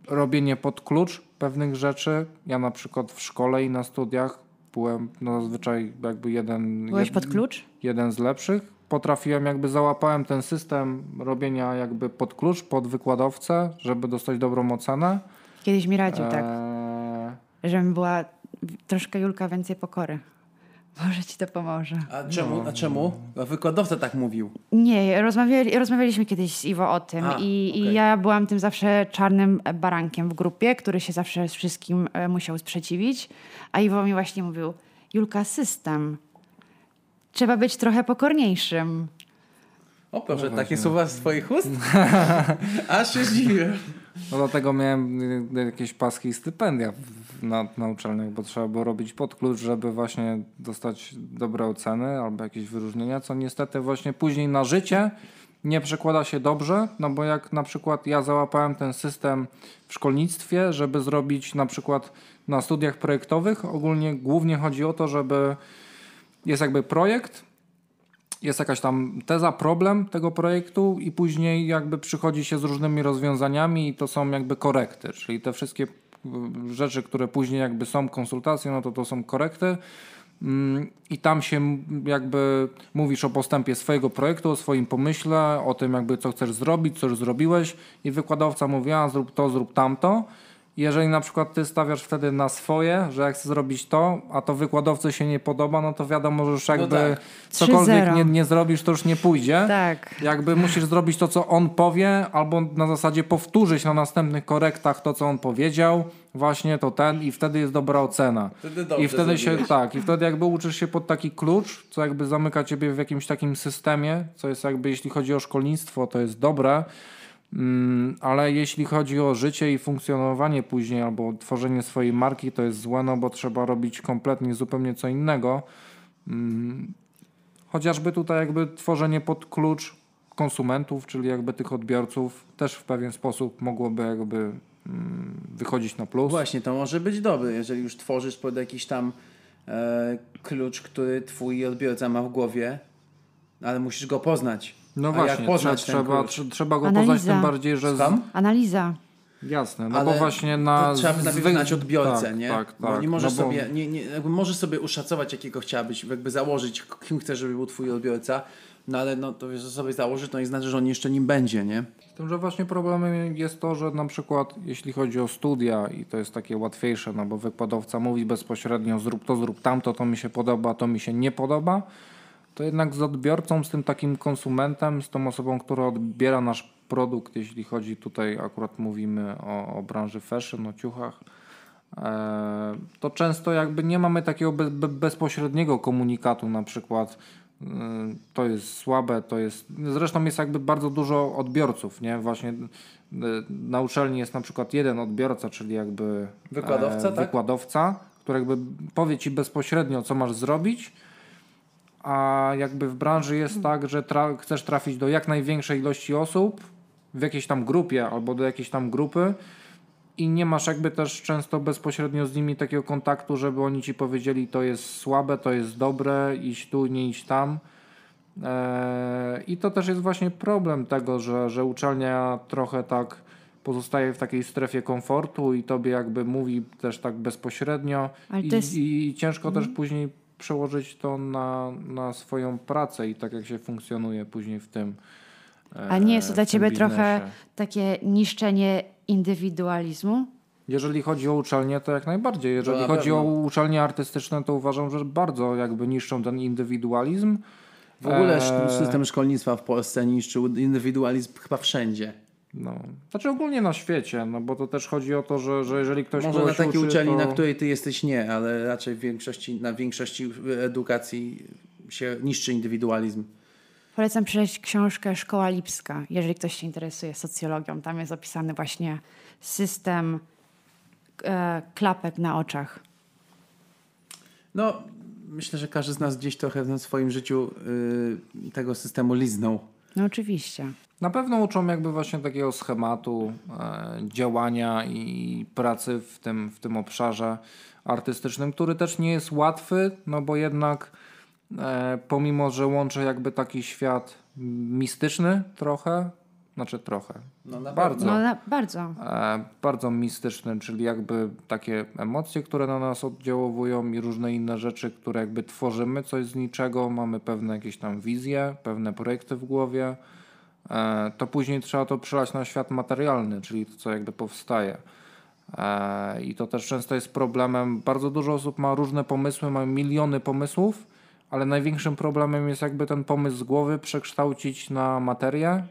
robienie pod klucz pewnych rzeczy. Ja na przykład w szkole i na studiach byłem no, zazwyczaj jakby jeden... Byłeś pod klucz? Jeden z lepszych. Potrafiłem, jakby załapałem ten system robienia jakby pod klucz, pod wykładowcę, żeby dostać dobrą ocenę. Kiedyś mi radził, tak. eee... tak. Żebym była troszkę Julka więcej pokory. Może ci to pomoże. A czemu? A czemu? Wykładowca tak mówił. Nie, rozmawiali, rozmawialiśmy kiedyś z Iwo o tym A, i, okay. i, ja byłam tym zawsze czarnym barankiem w grupie, który się zawsze z wszystkim e, musiał sprzeciwić. A Iwo mi właśnie mówił, Julka, system. Trzeba być trochę pokorniejszym. O proszę, no takie słowa z twoich ust? Aż się zdziwiłem. No dlatego miałem y, jakieś paski i stypendia na, na uczelniach, bo trzeba było robić pod klucz, żeby właśnie dostać dobre oceny albo jakieś wyróżnienia, co niestety właśnie później na życie nie przekłada się dobrze, no bo jak na przykład ja załapałem ten system w szkolnictwie, żeby zrobić na przykład na studiach projektowych, ogólnie głównie chodzi o to, żeby jest jakby projekt, jest jakaś tam teza, problem tego projektu i później jakby przychodzi się z różnymi rozwiązaniami i to są jakby korekty, czyli te wszystkie rzeczy, które później jakby są konsultacje, no to to są korekty. Mm, i tam się jakby mówisz o postępie swojego projektu, o swoim pomyśle, o tym jakby co chcesz zrobić, co już zrobiłeś i wykładowca mówi, a zrób to, zrób tamto jeżeli na przykład ty stawiasz wtedy na swoje, że jak chcesz zrobić to, a to wykładowcy się nie podoba, no to wiadomo, że już no jakby no tak. cokolwiek nie, nie zrobisz, to już nie pójdzie. Tak. Jakby musisz zrobić to, co on powie, albo na zasadzie powtórzyć na następnych korektach to, co on powiedział, właśnie to ten i wtedy jest dobra ocena. Wtedy I wtedy się, tak, i wtedy jakby uczysz się pod taki klucz, co jakby zamyka ciebie w jakimś takim systemie, co jest jakby, jeśli chodzi o szkolnictwo, to jest dobre, ale jeśli chodzi o życie i funkcjonowanie później albo tworzenie swojej marki, to jest złe, no bo trzeba robić kompletnie zupełnie co innego. Mm, chociażby tutaj jakby tworzenie pod klucz konsumentów, czyli jakby tych odbiorców też w pewien sposób mogłoby jakby mm, wychodzić na plus. Właśnie, to może być dobre, jeżeli już tworzysz pod jakiś tam e, klucz, który twój odbiorca ma w głowie, ale musisz go poznać. No właśnie, jak poznać trzeba, trzeba go Analiza. poznać tym bardziej, że... Z... Analiza. Jasne, no Ale bo właśnie na... Trzeba najpierw znać odbiorcę, tak, nie? Tak, tak. Bo nie możesz no bo... sobie, nie, nie, jakby możesz sobie uszacować, jakiego chciałabyś, jakby założyć, kim chcesz, żeby był twój odbiorca, no ale no to wiesz, że sobie założyć, to nie znaczy, że on jeszcze nim będzie, nie? Z tym, że właśnie problemem jest to, że na przykład jeśli chodzi o studia i to jest takie łatwiejsze, no bo wykładowca mówi bezpośrednio zrób to, zrób tamto, to mi się podoba, to mi się nie podoba, to jednak z odbiorcą, z tym takim konsumentem, z tą osobą, która odbiera nasz produkt, jeśli chodzi tutaj akurat mówimy o, o branży fashion, o ciuchach, e, to często jakby nie mamy takiego be, be, bezpośredniego komunikatu, na przykład e, to jest słabe, to jest. Zresztą jest jakby bardzo dużo odbiorców, nie? Właśnie e, na uczelni jest na przykład jeden odbiorca, czyli jakby wykładowca, e, tak? wykładowca który jakby powie ci bezpośrednio, co masz zrobić a jakby w branży jest tak, że tra chcesz trafić do jak największej ilości osób w jakiejś tam grupie albo do jakiejś tam grupy i nie masz jakby też często bezpośrednio z nimi takiego kontaktu, żeby oni ci powiedzieli to jest słabe, to jest dobre, iść tu, nie iść tam. Eee, I to też jest właśnie problem tego, że, że uczelnia trochę tak pozostaje w takiej strefie komfortu i tobie jakby mówi też tak bezpośrednio i, jest... i, ciężko mhm. też później przełożyć to na, na swoją pracę i tak jak się funkcjonuje później w tym. A nie jest to dla ciebie biznesie. trochę takie niszczenie indywidualizmu? Jeżeli chodzi o uczelnie, to jak najbardziej. Jeżeli chodzi pewno. o uczelnie artystyczne, to uważam, że bardzo jakby niszczą ten indywidualizm. W ogóle e... system szkolnictwa w Polsce niszczył indywidualizm chyba wszędzie. No. Znaczy ogólnie na świecie, no bo to też chodzi o to, że, że jeżeli ktoś Może na takiej uczelni, to... na której ty jesteś nie, ale raczej w większości, na większości edukacji się niszczy indywidualizm. Polecam przeczytać książkę Szkoła Lipska, jeżeli ktoś się interesuje socjologią. Tam jest opisany właśnie system e, klapek na oczach. No, myślę, że każdy z nas gdzieś trochę w swoim życiu y, tego systemu liznął. No oczywiście. Na pewno uczą jakby właśnie takiego schematu e, działania i pracy w tym, w tym obszarze artystycznym, który też nie jest łatwy, no bo jednak e, pomimo, że łączy jakby taki świat mistyczny trochę, znaczy trochę, no bardzo, no, na, bardzo. E, bardzo mistyczny, czyli jakby takie emocje, które na nas oddziałowują i różne inne rzeczy, które jakby tworzymy coś z niczego, mamy pewne jakieś tam wizje, pewne projekty w głowie, to później trzeba to przelać na świat materialny, czyli to, co jakby powstaje. E, I to też często jest problemem. Bardzo dużo osób ma różne pomysły, ma miliony pomysłów, ale największym problemem jest jakby ten pomysł z głowy przekształcić na materię,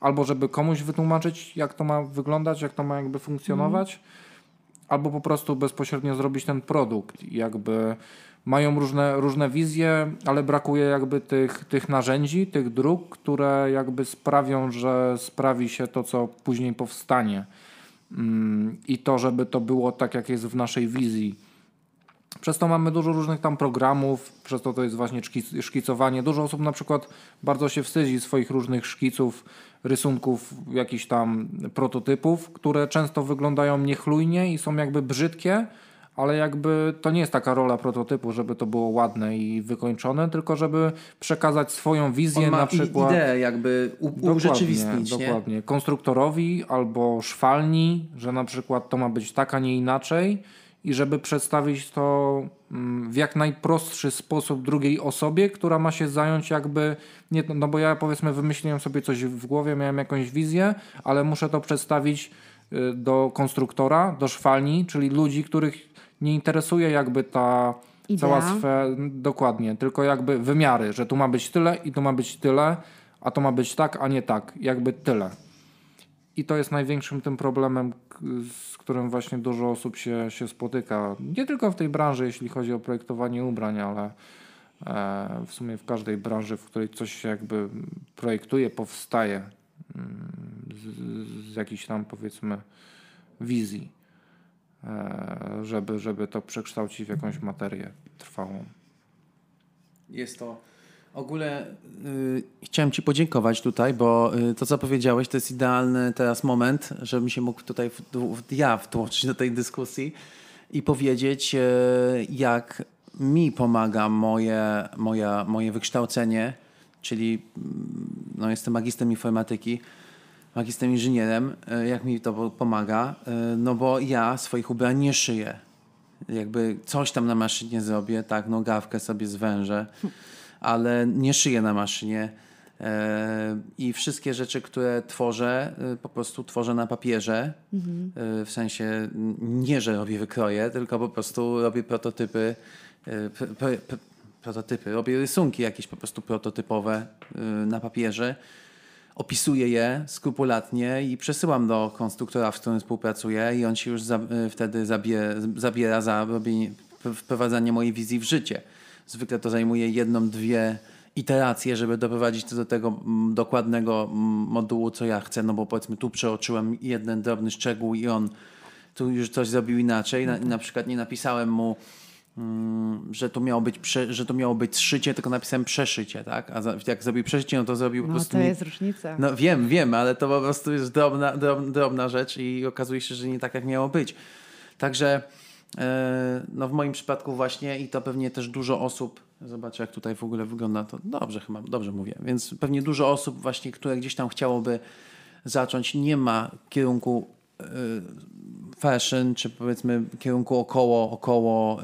albo żeby komuś wytłumaczyć, jak to ma wyglądać, jak to ma jakby funkcjonować, mm. albo po prostu bezpośrednio zrobić ten produkt. I jakby mają różne, różne wizje, ale brakuje jakby tych, tych narzędzi, tych dróg, które jakby sprawią, że sprawi się to, co później powstanie. mm, i to, żeby to było tak, jak jest w naszej wizji. Przez to mamy dużo różnych tam programów, przez to to jest właśnie szkicowanie. Dużo osób na przykład bardzo się wstydzi swoich różnych szkiców, rysunków, jakichś tam prototypów, które często wyglądają niechlujnie i są jakby brzydkie, ale jakby to nie jest taka rola prototypu, żeby to było ładne i wykończone, tylko żeby przekazać swoją wizję On ma na przykład. ideę jakby urzeczywistnić. Dokładnie, dokładnie. Konstruktorowi albo szwalni, że na przykład to ma być tak, a nie inaczej i żeby przedstawić to mm, w jak najprostszy sposób drugiej osobie, która ma się zająć jakby, nie, no bo ja powiedzmy wymyśliłem sobie coś w głowie, miałem jakąś wizję, ale muszę to przedstawić y, do konstruktora, do szwalni, czyli ludzi, których nie interesuje jakby ta Idea. cała sfera, dokładnie, tylko jakby wymiary, że tu ma być tyle i tu ma być tyle, a to ma być tak, a nie tak, jakby tyle. I to jest największym tym problemem, z którym właśnie dużo osób się, się spotyka. Nie tylko w tej branży, jeśli chodzi o projektowanie ubrań, ale e, w sumie w każdej branży, w której coś się jakby projektuje, powstaje mm, z, z jakiejś tam powiedzmy wizji. E, żeby, żeby to przekształcić w jakąś materię trwałą. Jest to. Ogóle yy, chciałem Ci podziękować tutaj, bo yy, to, co powiedziałeś, to jest idealny teraz moment, żebym się mógł tutaj w, w, ja wtłoczyć do tej dyskusji i powiedzieć, yy, jak mi pomaga moje, moja, moje wykształcenie, czyli mm, no, jestem magistrem informatyki magistrem inżynierem, e, jak mi to pomaga, e, no bo ja swoich ubrań nie szyję. Jakby coś tam na maszynie zrobię, tak, nogawkę sobie zwężę, ale nie szyję na maszynie. E, I wszystkie rzeczy, które tworzę, po prostu tworzę na papierze. Mhm. W sensie nie, że robię wykroje, tylko po prostu robię prototypy, prototypy, robię rysunki jakieś po prostu prototypowe na papierze opisuję je skrupulatnie i przesyłam do konstruktora, z którym współpracuję i on się już za, y, wtedy zabie, zabiera za robienie, wprowadzanie mojej wizji w życie. Zwykle to zajmuje jedną, dwie iteracje, żeby doprowadzić to do tego dokładnego modułu, co ja chcę, no bo powiedzmy tu przeoczyłem jeden drobny szczegół i on tu już coś zrobił inaczej. Na, na przykład nie napisałem mu że to miało być, prze, że to miało być szycie, tylko napisałem przeszycie, tak? A jak zrobił przeszycie, no to zrobił no, po prostu... to jest różnica. No wiem, wiem, ale to po prostu jest drobna, drobna, drobna rzecz i okazuje się, że nie tak, jak miało być. Także e, no w moim przypadku właśnie i to pewnie też dużo osób, zobaczę jak tutaj w ogóle wygląda, to dobrze chyba, dobrze mówię, więc pewnie dużo osób właśnie, które gdzieś tam chciałoby zacząć, nie ma kierunku e, fashion, czy powiedzmy kierunku około, około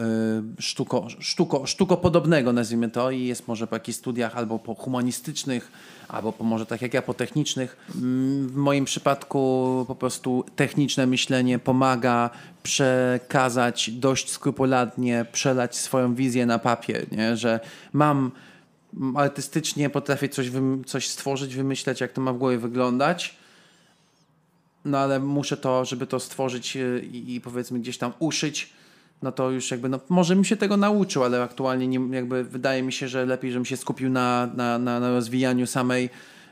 y, sztuko, sztuko, sztuko podobnego, nazwijmy to, i jest może po jakichś studiach albo po humanistycznych, albo po może tak jak ja, po technicznych. Mm, w moim przypadku po prostu techniczne myślenie pomaga przekazać dość skrupulatnie, przelać swoją wizję na papier, nie? że mam artystycznie potrafię coś, coś stworzyć, wymyśleć, jak to ma w głowie wyglądać no ale muszę to, żeby to stworzyć e, i, i, powiedzmy gdzieś tam uszyć, no to już jakby, no może mi się tego nauczył, ale aktualnie nie, jakby wydaje mi się, że lepiej, żebym się skupił na, na, na, na rozwijaniu samej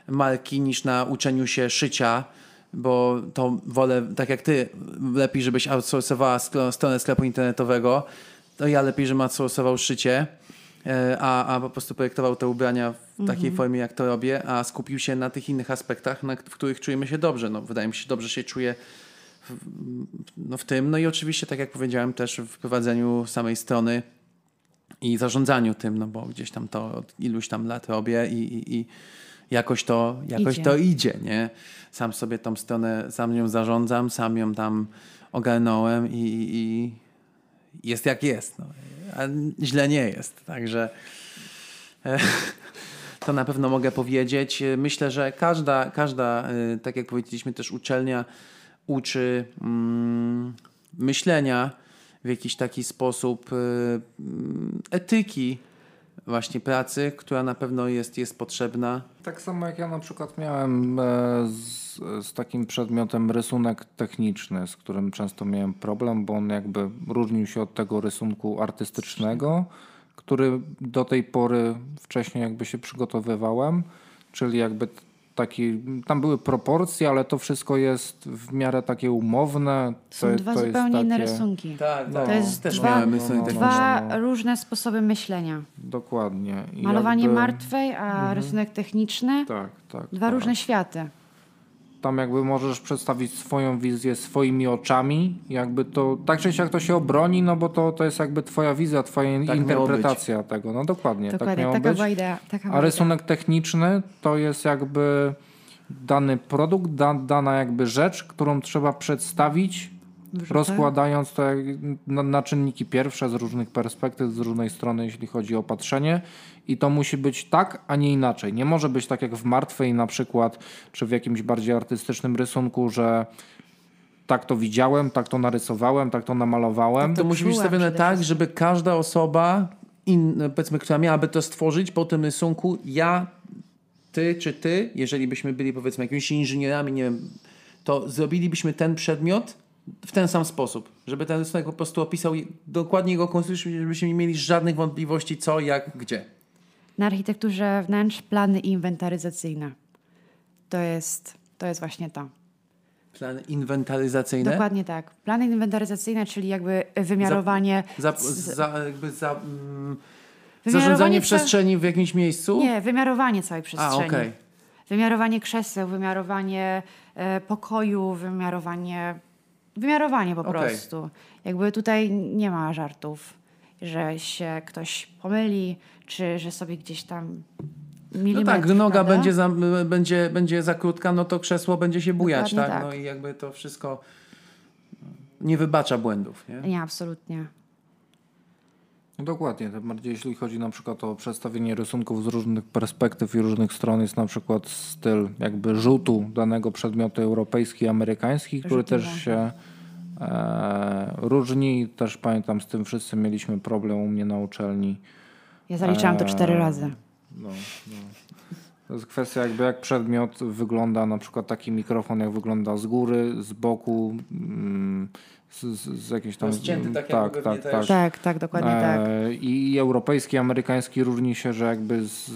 marki niż na uczeniu się szycia, bo to wolę, tak jak ty, lepiej, żebyś outsourcowała stronę sklepu internetowego, to ja lepiej, żebym outsourcował szycie, a, a po prostu projektował te ubrania w takiej mhm. formie, jak to robię, a skupił się na tych innych aspektach, na, w których czujemy się dobrze. No, wydaje mi się, dobrze się czuję w, no, w tym. No i oczywiście, tak jak powiedziałem, też w prowadzeniu samej strony i zarządzaniu tym, no bo gdzieś tam to od iluś tam lat robię i, i, i jakoś, to, jakoś idzie. to idzie, nie? Sam sobie tą stronę, sam ją zarządzam, sam ją tam ogarnąłem i, i jest jak jest. No a źle nie jest. Także e, to na pewno mogę powiedzieć. Myślę, że każda, każda e, tak jak powiedzieliśmy, też uczelnia uczy mm, myślenia w jakiś taki sposób e, etyki właśnie pracy, która na pewno jest, jest potrzebna. Tak samo jak ja na przykład miałem z, z, takim przedmiotem rysunek techniczny, z którym często miałem problem, bo on jakby różnił się od tego rysunku artystycznego, który do tej pory wcześniej jakby się przygotowywałem, czyli jakby taki, tam były proporcje, ale to wszystko jest w miarę takie umowne. To, Są dwa to zupełnie takie... inne rysunki. Tak, No, To jest też dwa, no, taki. dwa no. różne sposoby myślenia. Dokładnie. I Malowanie jakby- martwej, a rysunek techniczny. Tak, tak. Dwa tak. różne światy. Tam jakby możesz przedstawić swoją wizję swoimi oczami, jakby to, tak czy siak to się obroni, no bo to, to jest jakby twoja wizja, twoja Tak interpretacja tego, no dokładnie, tak Dokładnie, miało taka być. była idea. Taka A rysunek techniczny to jest jakby dany produkt, da, dana jakby rzecz, którą trzeba przedstawić, Wrzucę. rozkładając to na, na czynniki pierwsze z różnych perspektyw, z różnej strony, jeśli chodzi o patrzenie. I to musi być tak, a nie inaczej. Nie może być tak jak w martwej na przykład, czy w jakimś bardziej artystycznym rysunku, że tak to widziałem, tak to narysowałem, tak to namalowałem. To musi być stawione tak, żeby każda osoba, in, powiedzmy, która miałaby to stworzyć po tym rysunku, ja, ty czy ty, jeżeli byśmy byli powiedzmy jakimiś inżynierami, nie wiem, to zrobilibyśmy ten przedmiot w ten sam sposób, żeby ten rysunek po prostu opisał dokładnie jego konstrukcję, żebyśmy nie mieli żadnych wątpliwości co, jak, gdzie. Na architekturze wnętrz plany inwentaryzacyjne. To jest, to jest właśnie to. Plany inwentaryzacyjne. Dokładnie tak. Plany inwentaryzacyjne, czyli jakby wymiarowanie. Za, z- za, jakby za, mm, zarządzanie ca- przestrzeni w jakimś miejscu? Nie, wymiarowanie całej A, przestrzeni. okej. Wymiarowanie krzeseł, wymiarowanie e, pokoju, wymiarowanie. Wymiarowanie po Okej. prostu. Jakby tutaj nie ma żartów, że się ktoś pomyli, czy że sobie gdzieś tam. No tak, gdy noga prawda? będzie za, będzie, będzie za krótka, no to krzesło będzie się bujać, tak? Tak. No i jakby to wszystko nie wybacza błędów, nie? Nie, absolutnie. Dokładnie, tym bardziej jeśli chodzi na przykład o przedstawienie rysunków z różnych perspektyw i różnych stron, jest na przykład styl jakby rzutu danego przedmiotu europejski, amerykański, który też się różni. Też pamiętam, z tym wszyscy mieliśmy problem u mnie na uczelni. Ja zaliczałam to cztery Eee, razy. No, no. To jest kwestia jakby jak przedmiot wygląda, na przykład taki mikrofon jak wygląda z góry, z boku, mm, z, z, z jakiejś tam... Rozcięty tak tak, tak, tak. Tak, tak, dokładnie tak. E, I europejski, amerykański różni się, że jakby z,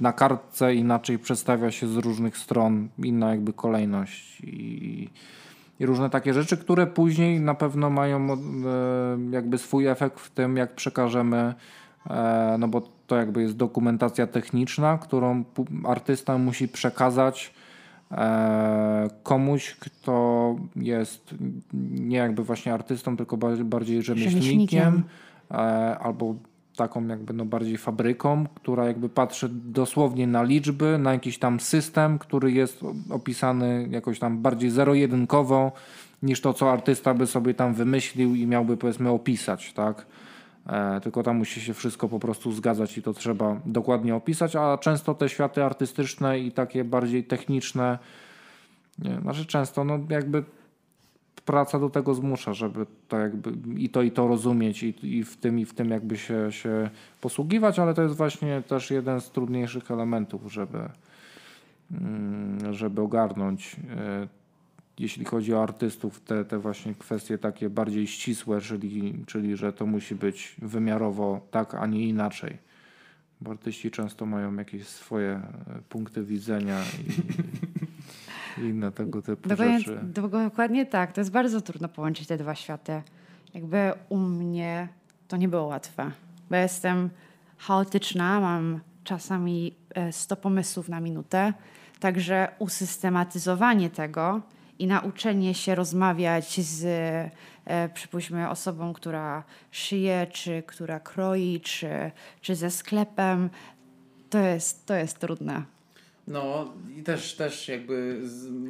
na kartce inaczej przedstawia się z różnych stron, inna jakby kolejność i, i różne takie rzeczy, które później na pewno mają e, jakby swój efekt w tym, jak przekażemy, e, no bo to jakby jest dokumentacja techniczna, którą artysta musi przekazać e, komuś, kto jest nie jakby właśnie artystą, tylko bardziej, rzemieślnikiem, Rzemieślnikiem. albo taką jakby no bardziej fabryką, która jakby patrzy dosłownie na liczby, na jakiś tam system, który jest opisany jakoś tam bardziej zero-jedynkowo niż to, co artysta by sobie tam wymyślił i miałby powiedzmy opisać, tak? E, tylko tam musi się wszystko po prostu zgadzać i to trzeba dokładnie opisać, a często te światy artystyczne i takie bardziej techniczne, nie, znaczy często no jakby praca do tego zmusza, żeby to jakby i to i to rozumieć i, i w tym i w tym jakby się, się posługiwać, ale to jest właśnie też jeden z trudniejszych elementów, żeby, mm, żeby ogarnąć e, jeśli chodzi o artystów, te, te właśnie kwestie takie bardziej ścisłe, czyli, czyli że to musi być wymiarowo tak, a nie inaczej. Bo artyści często mają jakieś swoje e, punkty widzenia i, i inne tego typu Dokładnie, rzeczy. dokładnie tak. To jest bardzo trudno połączyć te dwa światy. Jakby u mnie to nie było łatwe, bo ja jestem chaotyczna, mam czasami e, 100 pomysłów na minutę, także usystematyzowanie tego i nauczenie się rozmawiać z, e, przypuśćmy, osobą, która szyje, czy która kroi, czy, czy ze sklepem, to jest, to jest trudne. No i też, też jakby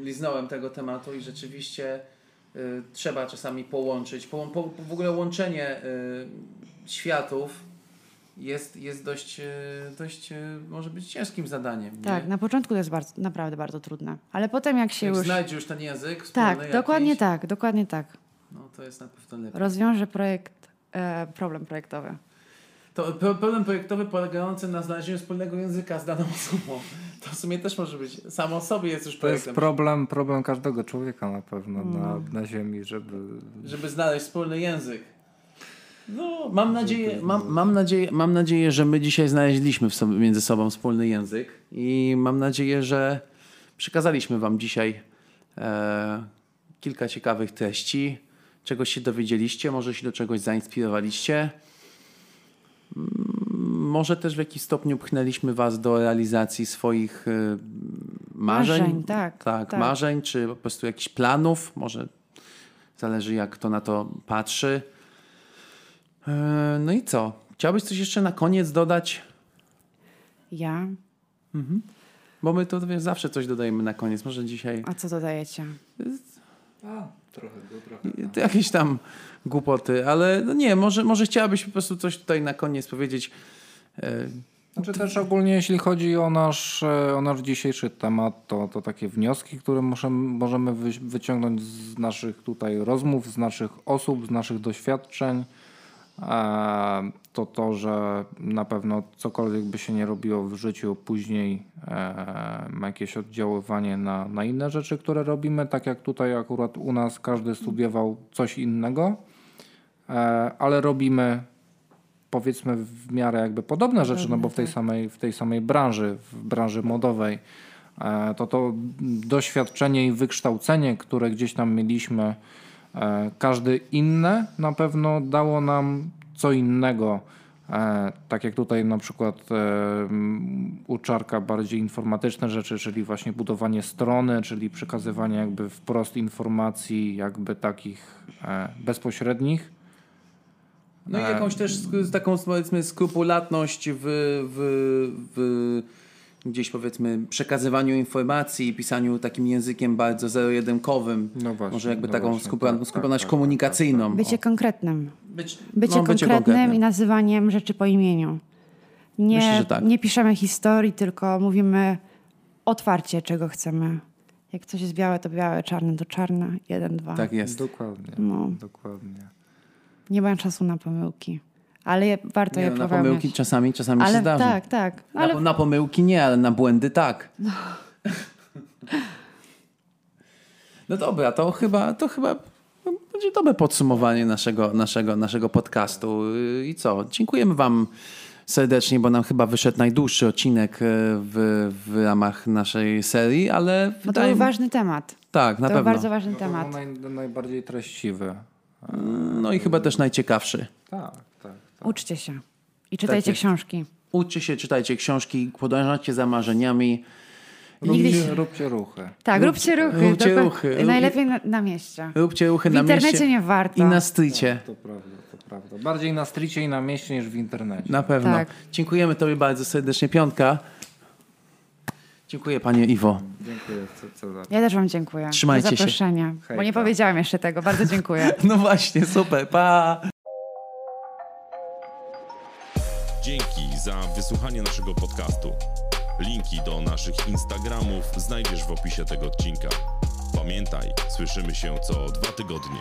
liznąłem tego tematu i rzeczywiście y, trzeba czasami połączyć. Po, po, w ogóle łączenie y, światów jest, jest dość, y, dość y, może być ciężkim zadaniem. nie? Tak, na początku to jest bardzo, naprawdę bardzo trudne, ale potem jak się Jak już... znajdziesz już ten język Tak, dokładnie jakiś, tak, dokładnie tak. No to jest na pewno lepiej. Rozwiąże projekt, e, problem projektowy. To pro- problem projektowy polegający na znalezieniu wspólnego języka z daną osobą. To w sumie też może być, samo sobie jest już To jest projektem. problem, problem każdego człowieka na pewno No. na, na ziemi, żeby... żeby znaleźć wspólny język. No, mam nadzieję, mam, mam, nadzieję, mam nadzieję, że my dzisiaj znaleźliśmy sobie, między sobą wspólny język i mam nadzieję, że Przekazaliśmy Wam dzisiaj e, kilka ciekawych treści. Czegoś się dowiedzieliście, może się do czegoś zainspirowaliście. Może też w jakiś stopniu pchnęliśmy Was do realizacji swoich e, marzeń. marzeń tak, tak, tak, marzeń, czy po prostu jakichś planów. Może zależy, jak kto na to patrzy. E, no i co? Chciałbyś coś jeszcze na koniec dodać? Ja. Mhm. Bo my to wiesz, zawsze coś dodajemy na koniec. Może dzisiaj. A co dodajecie? A, trochę, trochę. Jakieś tam głupoty, ale no nie, może, może chciałabyś po prostu coś tutaj na koniec powiedzieć. E, znaczy też ogólnie jeśli chodzi o nasz, e, o nasz dzisiejszy temat, to, to takie wnioski, które możemy, możemy wyciągnąć z naszych tutaj rozmów, z naszych osób, z naszych doświadczeń, e, to to, że na pewno cokolwiek by się nie robiło w życiu, później ma jakieś oddziaływanie na, na inne rzeczy, które robimy, tak jak tutaj akurat u nas każdy studiował coś innego, ale robimy powiedzmy w miarę jakby podobne rzeczy, no bo w tej tak. samej, w tej samej branży, w branży modowej, e, to to doświadczenie i wykształcenie, które gdzieś tam mieliśmy, e, każdy inne na pewno dało nam co innego. E, tak jak tutaj na przykład u Czarka bardziej informatyczne rzeczy, czyli właśnie budowanie strony, czyli przekazywanie jakby wprost informacji jakby takich bezpośrednich no i jakąś też taką powiedzmy skrupulatność w, w, w gdzieś powiedzmy przekazywaniu informacji i pisaniu takim językiem bardzo zero-jedynkowym. No właśnie, Może jakby no taką właśnie, skrupulatność tak, tak, tak, komunikacyjną. Bycie konkretnym. Być, bycie, no, konkretnym konkretnym i nazywaniem rzeczy po imieniu. Nie, Myślę, tak. nie piszemy historii, tylko mówimy otwarcie, czego chcemy. Jak coś jest białe, to białe, czarne to czarne. Jeden, dwa. Tak jest. Dokładnie. No. Dokładnie nie mają czasu na pomyłki. Ale warto nie, je no, Na pomyłki czasami, czasami ale, się zdarzy. Tak, tak. Ale... Na, na pomyłki nie, ale na błędy tak. No. no dobra, to chyba, to chyba będzie dobre podsumowanie naszego, naszego, naszego podcastu. I co? Dziękujemy Wam serdecznie, bo nam chyba wyszedł najdłuższy odcinek e, w, w ramach naszej serii, ale... No to był ważny temat. Tak, na to pewno. To bardzo ważny temat. Naj, najbardziej treściwy. No i chyba też najciekawszy. Tak, tak. tak. Uczcie się i czytajcie tak książki. Uczcie się, czytajcie książki, podążajcie za marzeniami. Róbcie, się... róbcie ruchy. Tak, róbcie ruchy. Róbcie ruchy. Najlepiej na, na, mieście. Róbcie ruchy na mieście. W internecie nie warto. I na stricie. Tak, to prawda, to prawda. Bardziej na stricie i na mieście niż w internecie. Na pewno. Tak. Dziękujemy Tobie bardzo serdecznie, Piątka. Dziękuję Panie Iwo. Dziękuję Cezar. Ja też Wam dziękuję Trzymajcie za zaproszenie, się. bo nie powiedziałam jeszcze tego. Bardzo dziękuję. no właśnie, super. Pa! Dzięki za wysłuchanie naszego podcastu. Linki do naszych Instagramów znajdziesz w opisie tego odcinka. Pamiętaj, słyszymy się co dwa tygodnie.